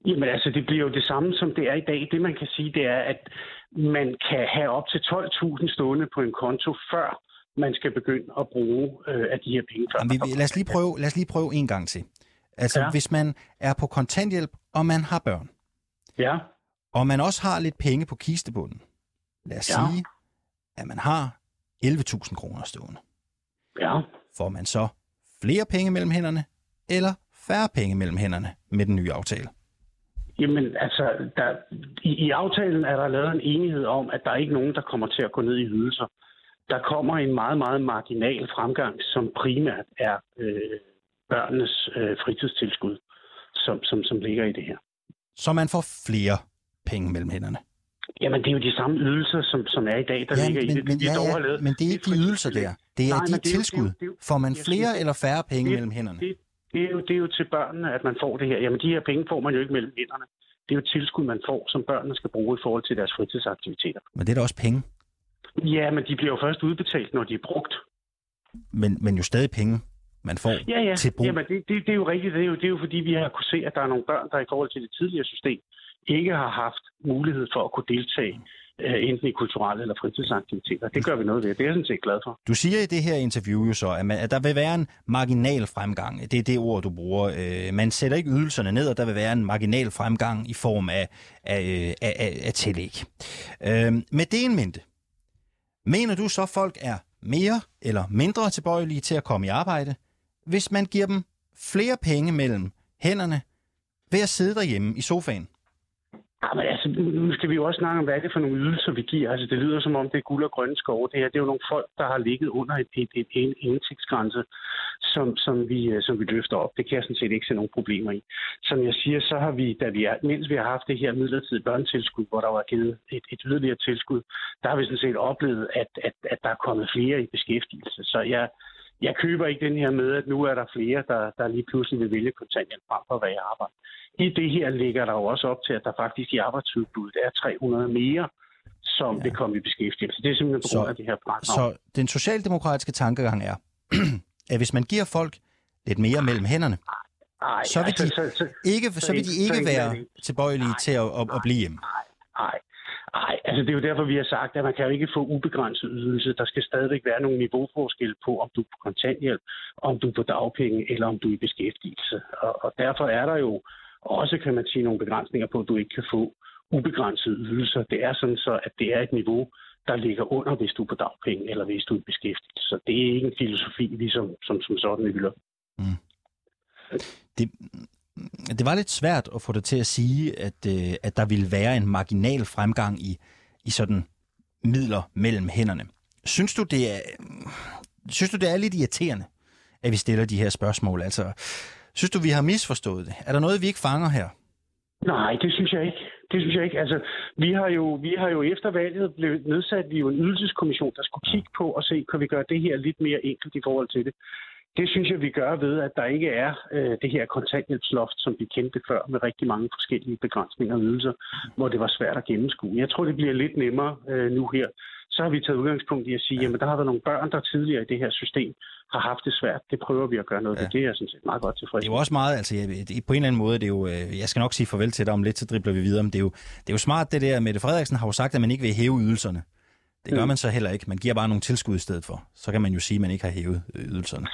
Jamen altså, det bliver jo det samme, som det er i dag. Det man kan sige, det er, at man kan have op til 12.000 stående på en konto, før man skal begynde at bruge øh, af de her penge. Før vi, lad, os lige prøve, lad os lige prøve en gang til. Altså, ja. hvis man er på kontanthjælp, og man har børn, ja. og man også har lidt penge på kistebunden, lad os ja. sige, at man har 11.000 kroner stående. Ja. Får man så flere penge mellem hænderne, eller færre penge mellem hænderne med den nye aftale? Jamen, altså, der, i, i aftalen er der lavet en enighed om, at der er ikke nogen, der kommer til at gå ned i ydelser. Der kommer en meget, meget marginal fremgang, som primært er øh, børnenes øh, fritidstilskud, som, som, som ligger i det her. Så man får flere penge mellem hænderne? Jamen, det er jo de samme ydelser, som, som er i dag, der ja, ligger men, i det. Men, de ja, ja, men det er ikke de ydelser der. Det er Nej, de tilskud. Det, det, får man flere det, eller færre penge det, mellem hænderne? Det, det, er jo, det er jo til børnene, at man får det her. Jamen, de her penge får man jo ikke mellem hænderne. Det er jo tilskud, man får, som børnene skal bruge i forhold til deres fritidsaktiviteter. Men det er da også penge? Ja, men de bliver jo først udbetalt, når de er brugt. Men, men jo stadig penge, man får ja, ja. til brug. Jamen, det, det, det er jo rigtigt. Det er jo, det er jo fordi, vi har kunne se, at der er nogle børn, der i forhold til det tidligere system ikke har haft mulighed for at kunne deltage Øh, enten i kulturelle eller fritidsaktiviteter. Det gør vi noget ved. Det er jeg sådan set glad for. Du siger i det her interview jo så, at, man, at der vil være en marginal fremgang. Det er det ord, du bruger. Øh, man sætter ikke ydelserne ned, og der vil være en marginal fremgang i form af, af, øh, af, af, af tillæg. Øh, med det en mente, mener du så, at folk er mere eller mindre tilbøjelige til at komme i arbejde, hvis man giver dem flere penge mellem hænderne ved at sidde derhjemme i sofaen? Ja, men altså, nu skal vi jo også snakke om, hvad er det for nogle ydelser, vi giver. Altså, det lyder som om, det er guld og grønne skove. Det her, det er jo nogle folk, der har ligget under et, et, et, en indtægtsgrænse, som, som, vi, øh, som vi løfter op. Det kan jeg sådan set ikke se nogen problemer i. Som jeg siger, så har vi, da vi er, mens vi har haft det her midlertidige børnetilskud, hvor der var givet et, et yderligere tilskud, der har vi sådan set oplevet, at, at, at der er kommet flere i beskæftigelse. Så jeg, jeg køber ikke den her med, at nu er der flere, der, der lige pludselig vil vælge kontanthjælp frem for at være i arbejde. I det her ligger der jo også op til, at der faktisk i arbejdsudbuddet er 300 mere, som ja. vil komme i beskæftigelse. Det er simpelthen på grund af det her fradrag. Så den socialdemokratiske tankegang er, at hvis man giver folk lidt mere mellem hænderne, Ej, så, vil altså, de så, så, ikke, så, så vil de ikke være tilbøjelige til at, at, at blive hjemme. Nej, Nej, altså det er jo derfor, vi har sagt, at man kan jo ikke få ubegrænset ydelse. Der skal stadigvæk være nogle niveauforskelle på, om du er på kontanthjælp, om du er på dagpenge, eller om du er i beskæftigelse. Og, og derfor er der jo også, kan man sige, nogle begrænsninger på, at du ikke kan få ubegrænsede ydelser. Det er sådan så, at det er et niveau, der ligger under, hvis du er på dagpenge, eller hvis du er i beskæftigelse. Så det er ikke en filosofi, vi som, som, som sådan hylder. Mm. Det, det var lidt svært at få det til at sige, at, øh, at der ville være en marginal fremgang i, i sådan midler mellem hænderne. Synes du, det er, synes du, det er lidt irriterende, at vi stiller de her spørgsmål? Altså, synes du, vi har misforstået det? Er der noget, vi ikke fanger her? Nej, det synes jeg ikke. Det synes jeg ikke. Altså, vi har jo, vi har jo efter valget blevet nedsat vi jo en ydelseskommission, der skulle kigge på og se, kan vi gøre det her lidt mere enkelt i forhold til det. Det synes jeg, vi gør ved, at der ikke er øh, det her kontanthjælpsloft, som vi kendte før, med rigtig mange forskellige begrænsninger og ydelser, hvor det var svært at gennemskue. Jeg tror, det bliver lidt nemmere øh, nu her. Så har vi taget udgangspunkt i at sige, at der har været nogle børn, der tidligere i det her system har haft det svært. Det prøver vi at gøre noget ja. ved. Det er jeg sådan set meget godt tilfreds Det er jo også meget, altså på en eller anden måde, det er jo, øh, jeg skal nok sige farvel til dig om lidt, så dribler vi videre, men det er jo, det er jo smart det der, Mette Frederiksen har jo sagt, at man ikke vil hæve ydelserne. Det gør mm. man så heller ikke. Man giver bare nogle tilskud i stedet for. Så kan man jo sige, at man ikke har hævet ydelserne.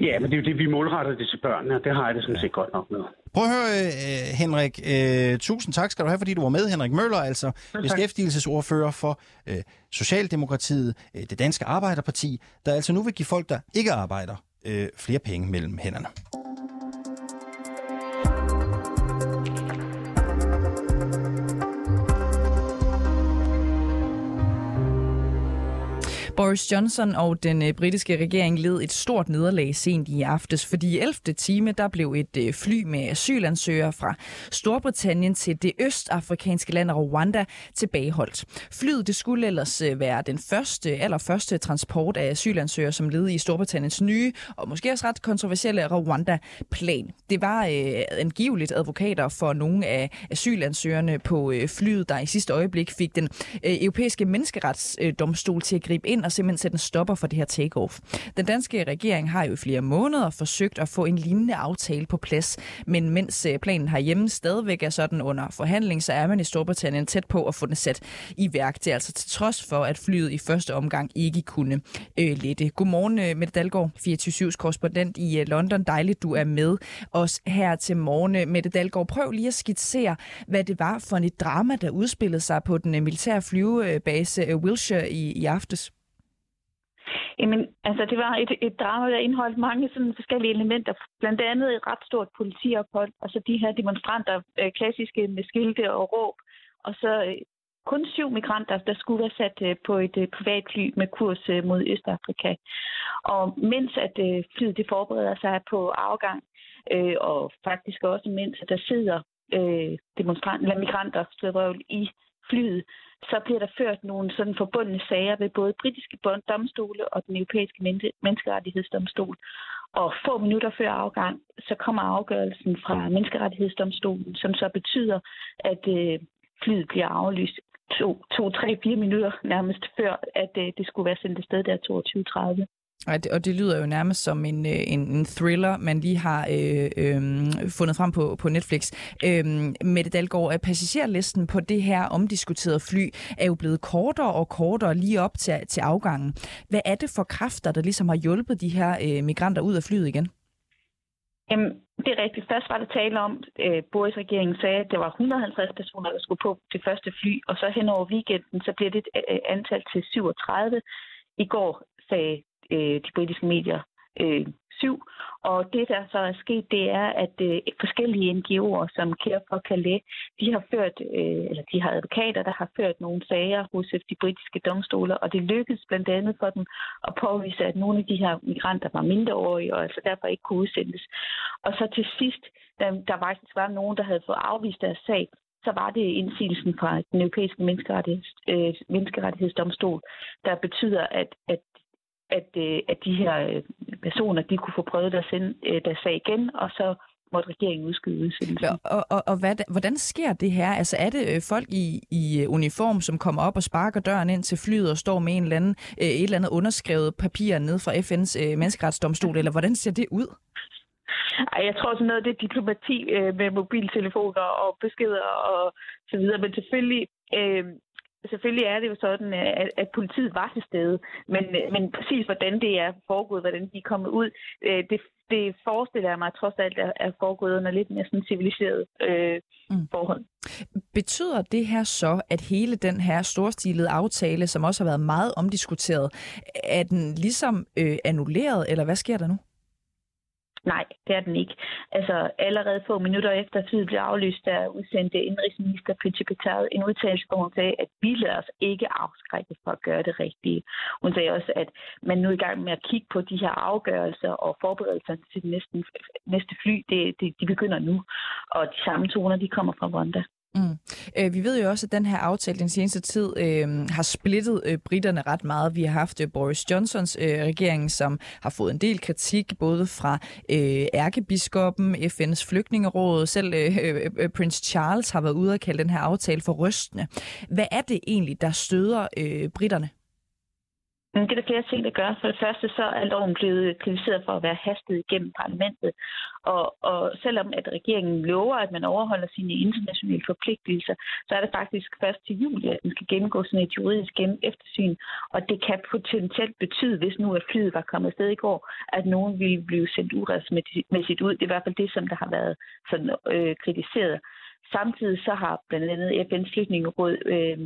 Ja, men det er jo det, vi målretter det til børnene, og det har jeg det sådan set godt nok med. Prøv at høre, uh, Henrik. Uh, tusind tak skal du have, fordi du var med. Henrik Møller, altså ja, beskæftigelsesordfører for uh, Socialdemokratiet, det danske arbejderparti, der altså nu vil give folk, der ikke arbejder, uh, flere penge mellem hænderne. Boris Johnson og den øh, britiske regering led et stort nederlag sent i aftes, fordi i 11. time der blev et øh, fly med asylansøgere fra Storbritannien til det østafrikanske land Rwanda tilbageholdt. Flyet det skulle ellers øh, være den første, allerførste transport af asylansøgere, som led i Storbritanniens nye og måske også ret kontroversielle Rwanda-plan. Det var øh, angiveligt advokater for nogle af asylansøgerne på øh, flyet, der i sidste øjeblik fik den øh, europæiske menneskeretsdomstol til at gribe ind og simpelthen sætte en stopper for det her takeoff. Den danske regering har jo i flere måneder forsøgt at få en lignende aftale på plads, men mens øh, planen herhjemme stadigvæk er sådan under forhandling, så er man i Storbritannien tæt på at få den sat i værk. Det er altså til trods for, at flyet i første omgang ikke kunne øh, lette. Godmorgen, øh, Mette Dalgaard, 24-7's korrespondent i øh, London. Dejligt, du er med os her til morgen. Øh, Mette Dalgaard, prøv lige at skitsere, hvad det var for et drama, der udspillede sig på den øh, militære flyvebase Wilshire i, i aftes. Jamen, altså det var et, et drama, der indeholdt mange sådan forskellige elementer. Blandt andet et ret stort politiophold, og så de her demonstranter, øh, klassiske med skilte og råb, og så øh, kun syv migranter, der skulle være sat øh, på et øh, privatfly med kurs øh, mod Østafrika. Og mens at øh, flyet det forbereder sig på afgang, øh, og faktisk også mens at der sidder øh, demonstranter, eller migranter i flyet, så bliver der ført nogle sådan forbundne sager ved både britiske domstole og den europæiske menneskerettighedsdomstol. Og få minutter før afgang, så kommer afgørelsen fra menneskerettighedsdomstolen, som så betyder, at øh, flyet bliver aflyst to, to, tre, fire minutter nærmest før, at øh, det skulle være sendt afsted der 22.30. Og det, og det lyder jo nærmest som en, øh, en, en thriller, man lige har øh, øh, fundet frem på, på Netflix. Øh, Mette Dalgaard, at passagerlisten på det her omdiskuterede fly er jo blevet kortere og kortere lige op til, til afgangen. Hvad er det for kræfter, der ligesom har hjulpet de her øh, migranter ud af flyet igen? Jamen, det er rigtigt. Først var det tale om, øh, Boris regeringen sagde, at der var 150 personer, der skulle på det første fly, og så hen over weekenden, så bliver det et øh, antal til 37. I går sagde øh, de britiske medier øh, syv. Og det, der så er sket, det er, at øh, forskellige NGO'er, som Care for Calais, de har ført, øh, eller de har advokater, der har ført nogle sager hos øh, de britiske domstole, og det lykkedes blandt andet for dem at påvise, at nogle af de her migranter var mindreårige, og altså derfor ikke kunne udsendes. Og så til sidst, der, der faktisk var nogen, der havde fået afvist deres sag, så var det indsigelsen fra den europæiske menneskerettigheds, øh, menneskerettighedsdomstol, der betyder, at, at at, øh, at de her øh, personer de kunne få prøvet deres, øh, deres sag igen, og så måtte regeringen udskyde udsendelsen. Og, og, og hvad, hvordan sker det her? Altså er det folk i, i uniform, som kommer op og sparker døren ind til flyet og står med en eller anden, et eller andet underskrevet papir ned fra FN's menneskeretsdomstol, eller hvordan ser det ud? Ej, jeg tror sådan noget, det er diplomati øh, med mobiltelefoner og beskeder og så videre, men selvfølgelig øh, selvfølgelig er det jo sådan, at, at politiet var til stede, men, men præcis hvordan det er foregået, hvordan de er kommet ud, øh, det, det forestiller jeg mig trods alt er foregået under lidt mere sådan civiliseret øh, mm. forhold. Betyder det her så, at hele den her storstilede aftale, som også har været meget omdiskuteret, er den ligesom øh, annulleret, eller hvad sker der nu? Nej, det er den ikke. Altså allerede få minutter efter flyet blev aflyst, der udsendte indrigsminister Pitchi en udtalelse, hvor hun sagde, at vi lader os ikke afskrække for at gøre det rigtige. Hun sagde også, at man nu er i gang med at kigge på de her afgørelser og forberedelser til det næste, næste fly. Det, det, de begynder nu, og de samme toner, de kommer fra Rwanda. Mm. Øh, vi ved jo også, at den her aftale den seneste tid øh, har splittet øh, britterne ret meget. Vi har haft øh, Boris Johnsons øh, regering, som har fået en del kritik, både fra øh, ærkebiskoppen, FN's flygtningeråd, selv øh, øh, øh, prins Charles har været ude og kalde den her aftale for rystende. Hvad er det egentlig, der støder øh, britterne? Det er der flere ting, der gør. For det første så er loven blevet kritiseret for at være hastet igennem parlamentet. Og, og selvom at regeringen lover, at man overholder sine internationale forpligtelser, så er det faktisk først til juli, at den skal gennemgå sådan et juridisk gennem eftersyn. Og det kan potentielt betyde, hvis nu at flyet var kommet afsted i går, at nogen ville blive sendt uretmæssigt ud. Det er i hvert fald det, som der har været sådan, øh, kritiseret. Samtidig så har blandt andet FN's flygtningeråd øh,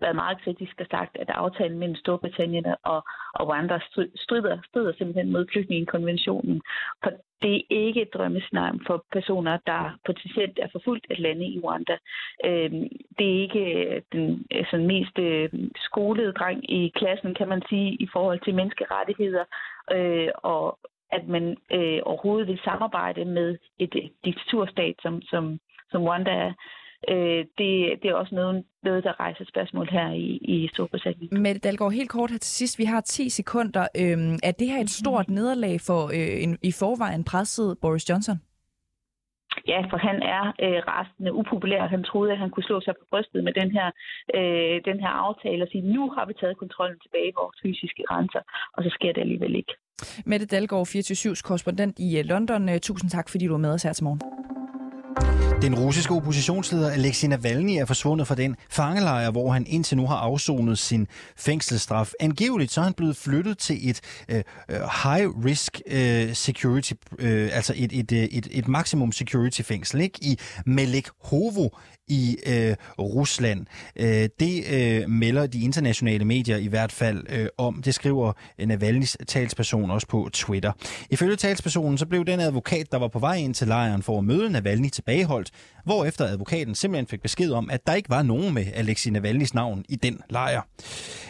været meget kritisk og sagt, at aftalen mellem Storbritannien og, og Rwanda strider, strider simpelthen mod flygtningekonventionen. For det er ikke et drømmescenarie for personer, der potentielt er forfulgt at lande i Rwanda. Øh, det er ikke øh, den altså, mest øh, skolede dreng i klassen, kan man sige, i forhold til menneskerettigheder. Øh, og at man øh, overhovedet vil samarbejde med et diktaturstat som, som som Rwanda er, øh, det, det er også noget, noget, der rejser spørgsmål her i, i Storbritannien. Mette Dalgaard, helt kort her til sidst. Vi har 10 sekunder. Øhm, er det her et stort nederlag for øh, en, i forvejen presset Boris Johnson? Ja, for han er øh, restende upopulær. Han troede, at han kunne slå sig på brystet med den her, øh, den her aftale og sige, nu har vi taget kontrollen tilbage i vores fysiske grænser, og så sker det alligevel ikke. Mette Dalgaard, 24-7's korrespondent i øh, London. Øh, tusind tak, fordi du var med os her til morgen. Den russiske oppositionsleder Alexei Navalny er forsvundet fra den fangelejr, hvor han indtil nu har afsonet sin fængselsstraf. Angiveligt så er han blevet flyttet til et øh, øh high risk øh, security, øh, altså et, et, øh, et, et maximum security fængsel, ikke? i Melekhovo i øh, Rusland. Øh, det øh, melder de internationale medier i hvert fald øh, om. Det skriver øh, Navalny's talsperson også på Twitter. Ifølge talspersonen så blev den advokat, der var på vej ind til lejren for at møde Navalny tilbageholdt, hvorefter advokaten simpelthen fik besked om, at der ikke var nogen med Alexei Navalny's navn i den lejr.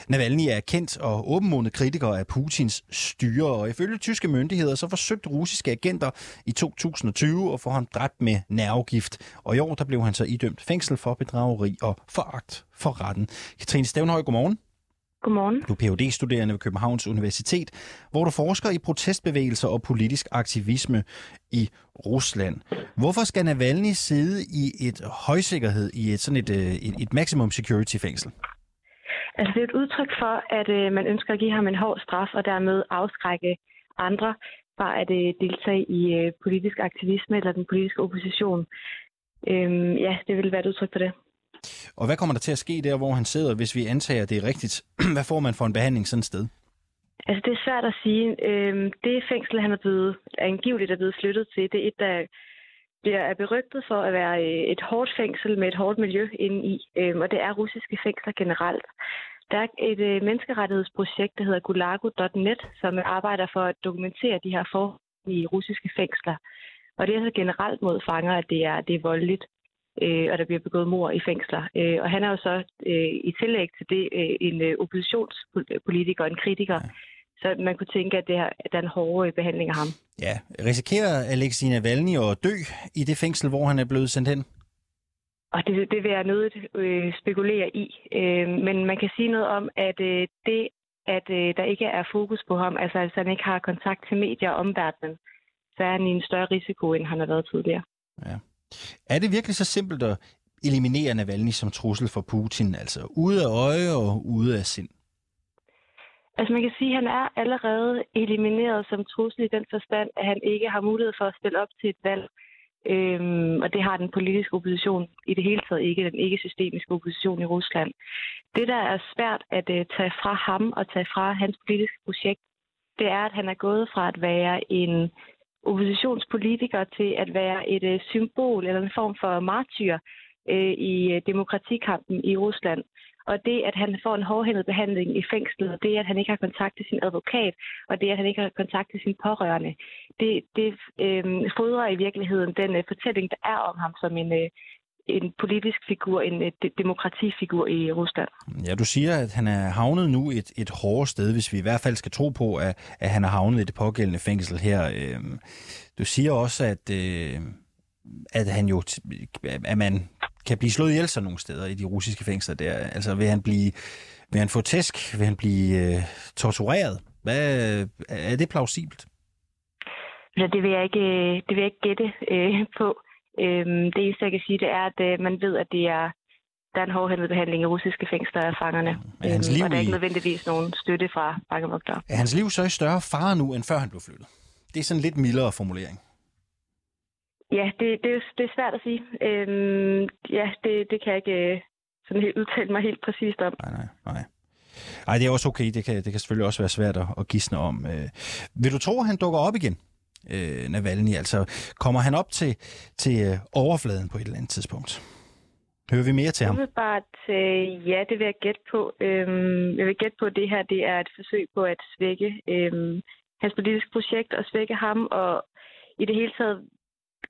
Navalny er kendt og åbenmånet kritiker af Putins styre, og ifølge tyske myndigheder så forsøgte russiske agenter i 2020 at få ham dræbt med nervegift, og i år der blev han så idømt fængsel for bedrageri og foragt for retten. Katrine Stævnhøj, godmorgen. Godmorgen. Du er phd studerende ved Københavns Universitet, hvor du forsker i protestbevægelser og politisk aktivisme i Rusland. Hvorfor skal Navalny sidde i et højsikkerhed, i et sådan et, øh, et, et maximum security fængsel? Altså det er et udtryk for, at øh, man ønsker at give ham en hård straf og dermed afskrække andre fra at øh, deltage i øh, politisk aktivisme eller den politiske opposition. Øhm, ja, det vil være et udtryk for det. Og hvad kommer der til at ske der, hvor han sidder, hvis vi antager, det er rigtigt? hvad får man for en behandling sådan et sted? Altså, det er svært at sige. Øhm, det fængsel, han er blevet angiveligt er blevet flyttet til, det er et, der bliver er berygtet for at være øh, et hårdt fængsel med et hårdt miljø inde i, øhm, og det er russiske fængsler generelt. Der er et øh, menneskerettighedsprojekt, der hedder gulago.net, som arbejder for at dokumentere de her forhold i russiske fængsler. Og det er så generelt mod fanger, at det er, det er voldeligt, øh, og der bliver begået mor i fængsler. Øh, og han er jo så øh, i tillæg til det øh, en øh, oppositionspolitiker, en kritiker. Ja. Så man kunne tænke, at, det her, at der er en hård øh, behandling af ham. Ja, risikerer Alexei Navalny at dø i det fængsel, hvor han er blevet sendt hen? Og det, det vil jeg nødt øh, spekulere i. Øh, men man kan sige noget om, at øh, det, at øh, der ikke er fokus på ham, altså at han ikke har kontakt til medier og omverdenen, så er han i en større risiko, end han har været tidligere. Ja. Er det virkelig så simpelt at eliminere Navalny som trussel for Putin, altså ude af øje og ude af sind? Altså man kan sige, at han er allerede elimineret som trussel i den forstand, at han ikke har mulighed for at stille op til et valg. Øhm, og det har den politiske opposition i det hele taget ikke, den ikke-systemiske opposition i Rusland. Det, der er svært at uh, tage fra ham og tage fra hans politiske projekt, det er, at han er gået fra at være en oppositionspolitiker til at være et øh, symbol eller en form for martyr øh, i øh, demokratikampen i Rusland. Og det, at han får en hårdhændet behandling i fængslet, og det, at han ikke har kontakt til sin advokat, og det, at han ikke har kontakt til sin pårørende, det, det øh, fodrer i virkeligheden den øh, fortælling, der er om ham som en, øh, en politisk figur, en øh, demokratifigur i Rusland. Ja, du siger, at han er havnet nu et, et hårdt sted, hvis vi i hvert fald skal tro på, at, at han er havnet i det pågældende fængsel her. Øh, du siger også, at, øh, at han jo, at man kan blive slået ihjel sådan nogle steder i de russiske fængsler der? Altså vil han blive, vil han få tæsk? Vil han blive øh, tortureret? Hvad, er det plausibelt? Ja, det vil jeg ikke, det vil jeg ikke gætte øh, på. Øhm, det eneste, jeg kan sige, det er, at øh, man ved, at det er, der er en hårdhændet behandling i russiske fængsler af fangerne. Er hans øhm, liv og der er ikke nødvendigvis nogen støtte fra fangevogtere. Er hans liv så i større fare nu, end før han blev flyttet? Det er sådan en lidt mildere formulering. Ja, det, det, er, det er svært at sige. Øhm, ja, det, det kan jeg ikke øh, sådan helt udtale mig helt præcist om. Nej, nej, nej. Ej, det er også okay. Det kan, det kan selvfølgelig også være svært at, at gisne om. Øh, vil du tro, at han dukker op igen, øh, Navalny? Altså, kommer han op til, til øh, overfladen på et eller andet tidspunkt? Hører vi mere til ham? Umiddelbart, øh, ja, det vil jeg gætte på. Øhm, jeg vil gætte på, at det her det er et forsøg på at svække øhm, hans politiske projekt og svække ham, og i det hele taget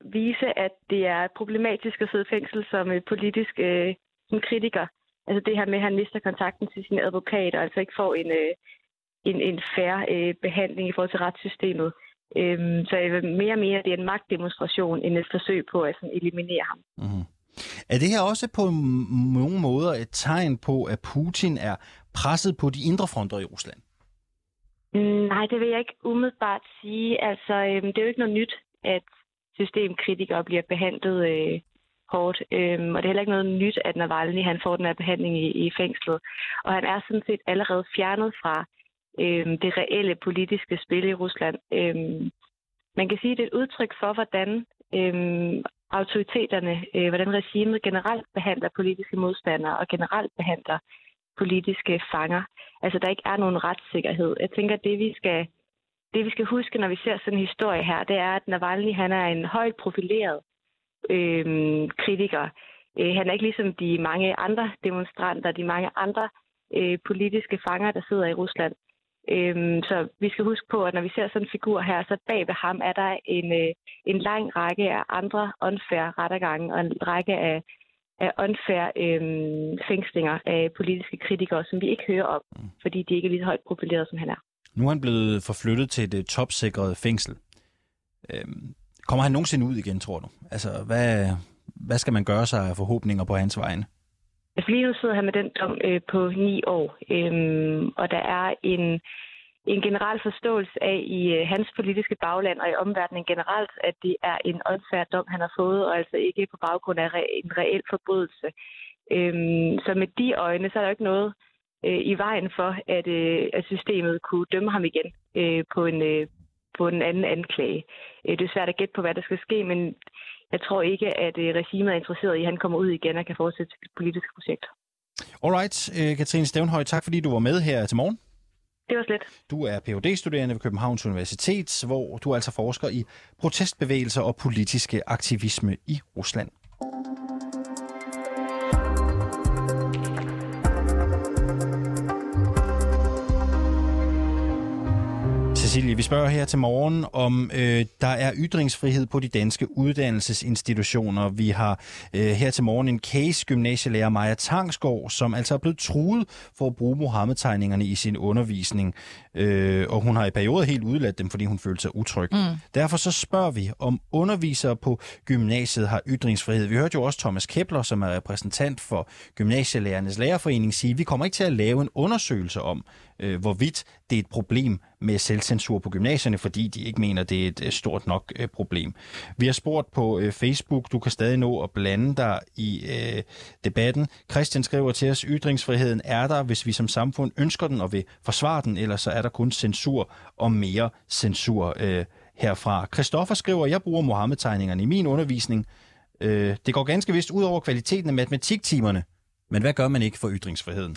vise, at det er problematisk at sidde i fængsel som øh, politisk øh, som kritiker. Altså det her med, at han mister kontakten til sin advokat, og altså ikke får en, øh, en, en færre øh, behandling i forhold til retssystemet. Øhm, så jeg vil mere og mere, det er en magtdemonstration, end et forsøg på at sådan, eliminere ham. Mm-hmm. Er det her også på nogle måder et tegn på, at Putin er presset på de indre fronter i Rusland? Mm, Nej, det vil jeg ikke umiddelbart sige. Altså, øhm, det er jo ikke noget nyt, at systemkritikere bliver behandlet øh, hårdt. Øhm, og det er heller ikke noget nyt, at Navalny han får den her behandling i, i fængslet. Og han er sådan set allerede fjernet fra øh, det reelle politiske spil i Rusland. Øh, man kan sige, at det er et udtryk for, hvordan øh, autoriteterne, øh, hvordan regimet generelt behandler politiske modstandere og generelt behandler politiske fanger. Altså, der ikke er nogen retssikkerhed. Jeg tænker, at det vi skal, det, vi skal huske, når vi ser sådan en historie her, det er, at Navalny han er en højt profileret øh, kritiker. Øh, han er ikke ligesom de mange andre demonstranter, de mange andre øh, politiske fanger, der sidder i Rusland. Øhm, så vi skal huske på, at når vi ser sådan en figur her, så bag ved ham er der en, øh, en lang række af andre unfair rettergange og en række af, af unfair øhm, fængslinger af politiske kritikere, som vi ikke hører om, fordi de ikke er lige så højt profileret, som han er. Nu er han blevet forflyttet til et øh, topsikret fængsel. Øhm, kommer han nogensinde ud igen, tror du? Altså, hvad, hvad skal man gøre sig af forhåbninger på hans vegne? Altså lige nu sidder han med den dom øh, på ni år, øh, og der er en, en generel forståelse af i øh, hans politiske bagland og i omverdenen generelt, at det er en unfair dom, han har fået, og altså ikke på baggrund af re- en reel forbrydelse. Øh, så med de øjne, så er der ikke noget øh, i vejen for, at, øh, at systemet kunne dømme ham igen øh, på en øh, på en anden anklage. Øh, det er svært at gætte på, hvad der skal ske, men jeg tror ikke, at øh, regimet er interesseret i, at han kommer ud igen og kan fortsætte sit politiske projekt. Alright, øh, Katrine Stævnhøj, tak fordi du var med her til morgen. Det var slet. Du er Ph.D.-studerende ved Københavns Universitet, hvor du altså forsker i protestbevægelser og politiske aktivisme i Rusland. Cecilie, vi spørger her til morgen, om øh, der er ytringsfrihed på de danske uddannelsesinstitutioner. Vi har øh, her til morgen en case gymnasielærer Maja Tangsgaard, som altså er blevet truet for at bruge Mohammed-tegningerne i sin undervisning. Øh, og hun har i perioder helt udladt dem, fordi hun følte sig utryg. Mm. Derfor så spørger vi, om undervisere på gymnasiet har ytringsfrihed. Vi hørte jo også Thomas Kepler, som er repræsentant for Gymnasielærernes Lærerforening, sige, at vi kommer ikke til at lave en undersøgelse om, øh, hvorvidt det er et problem med selvcensur på gymnasierne, fordi de ikke mener, det er et øh, stort nok øh, problem. Vi har spurgt på øh, Facebook, du kan stadig nå at blande dig i øh, debatten. Christian skriver til os, ytringsfriheden er der, hvis vi som samfund ønsker den og vil forsvare den, ellers så er der kun censur og mere censur øh, herfra. Christoffer skriver, jeg bruger Mohammed-tegningerne i min undervisning. Øh, det går ganske vist ud over kvaliteten af matematiktimerne, men hvad gør man ikke for ytringsfriheden?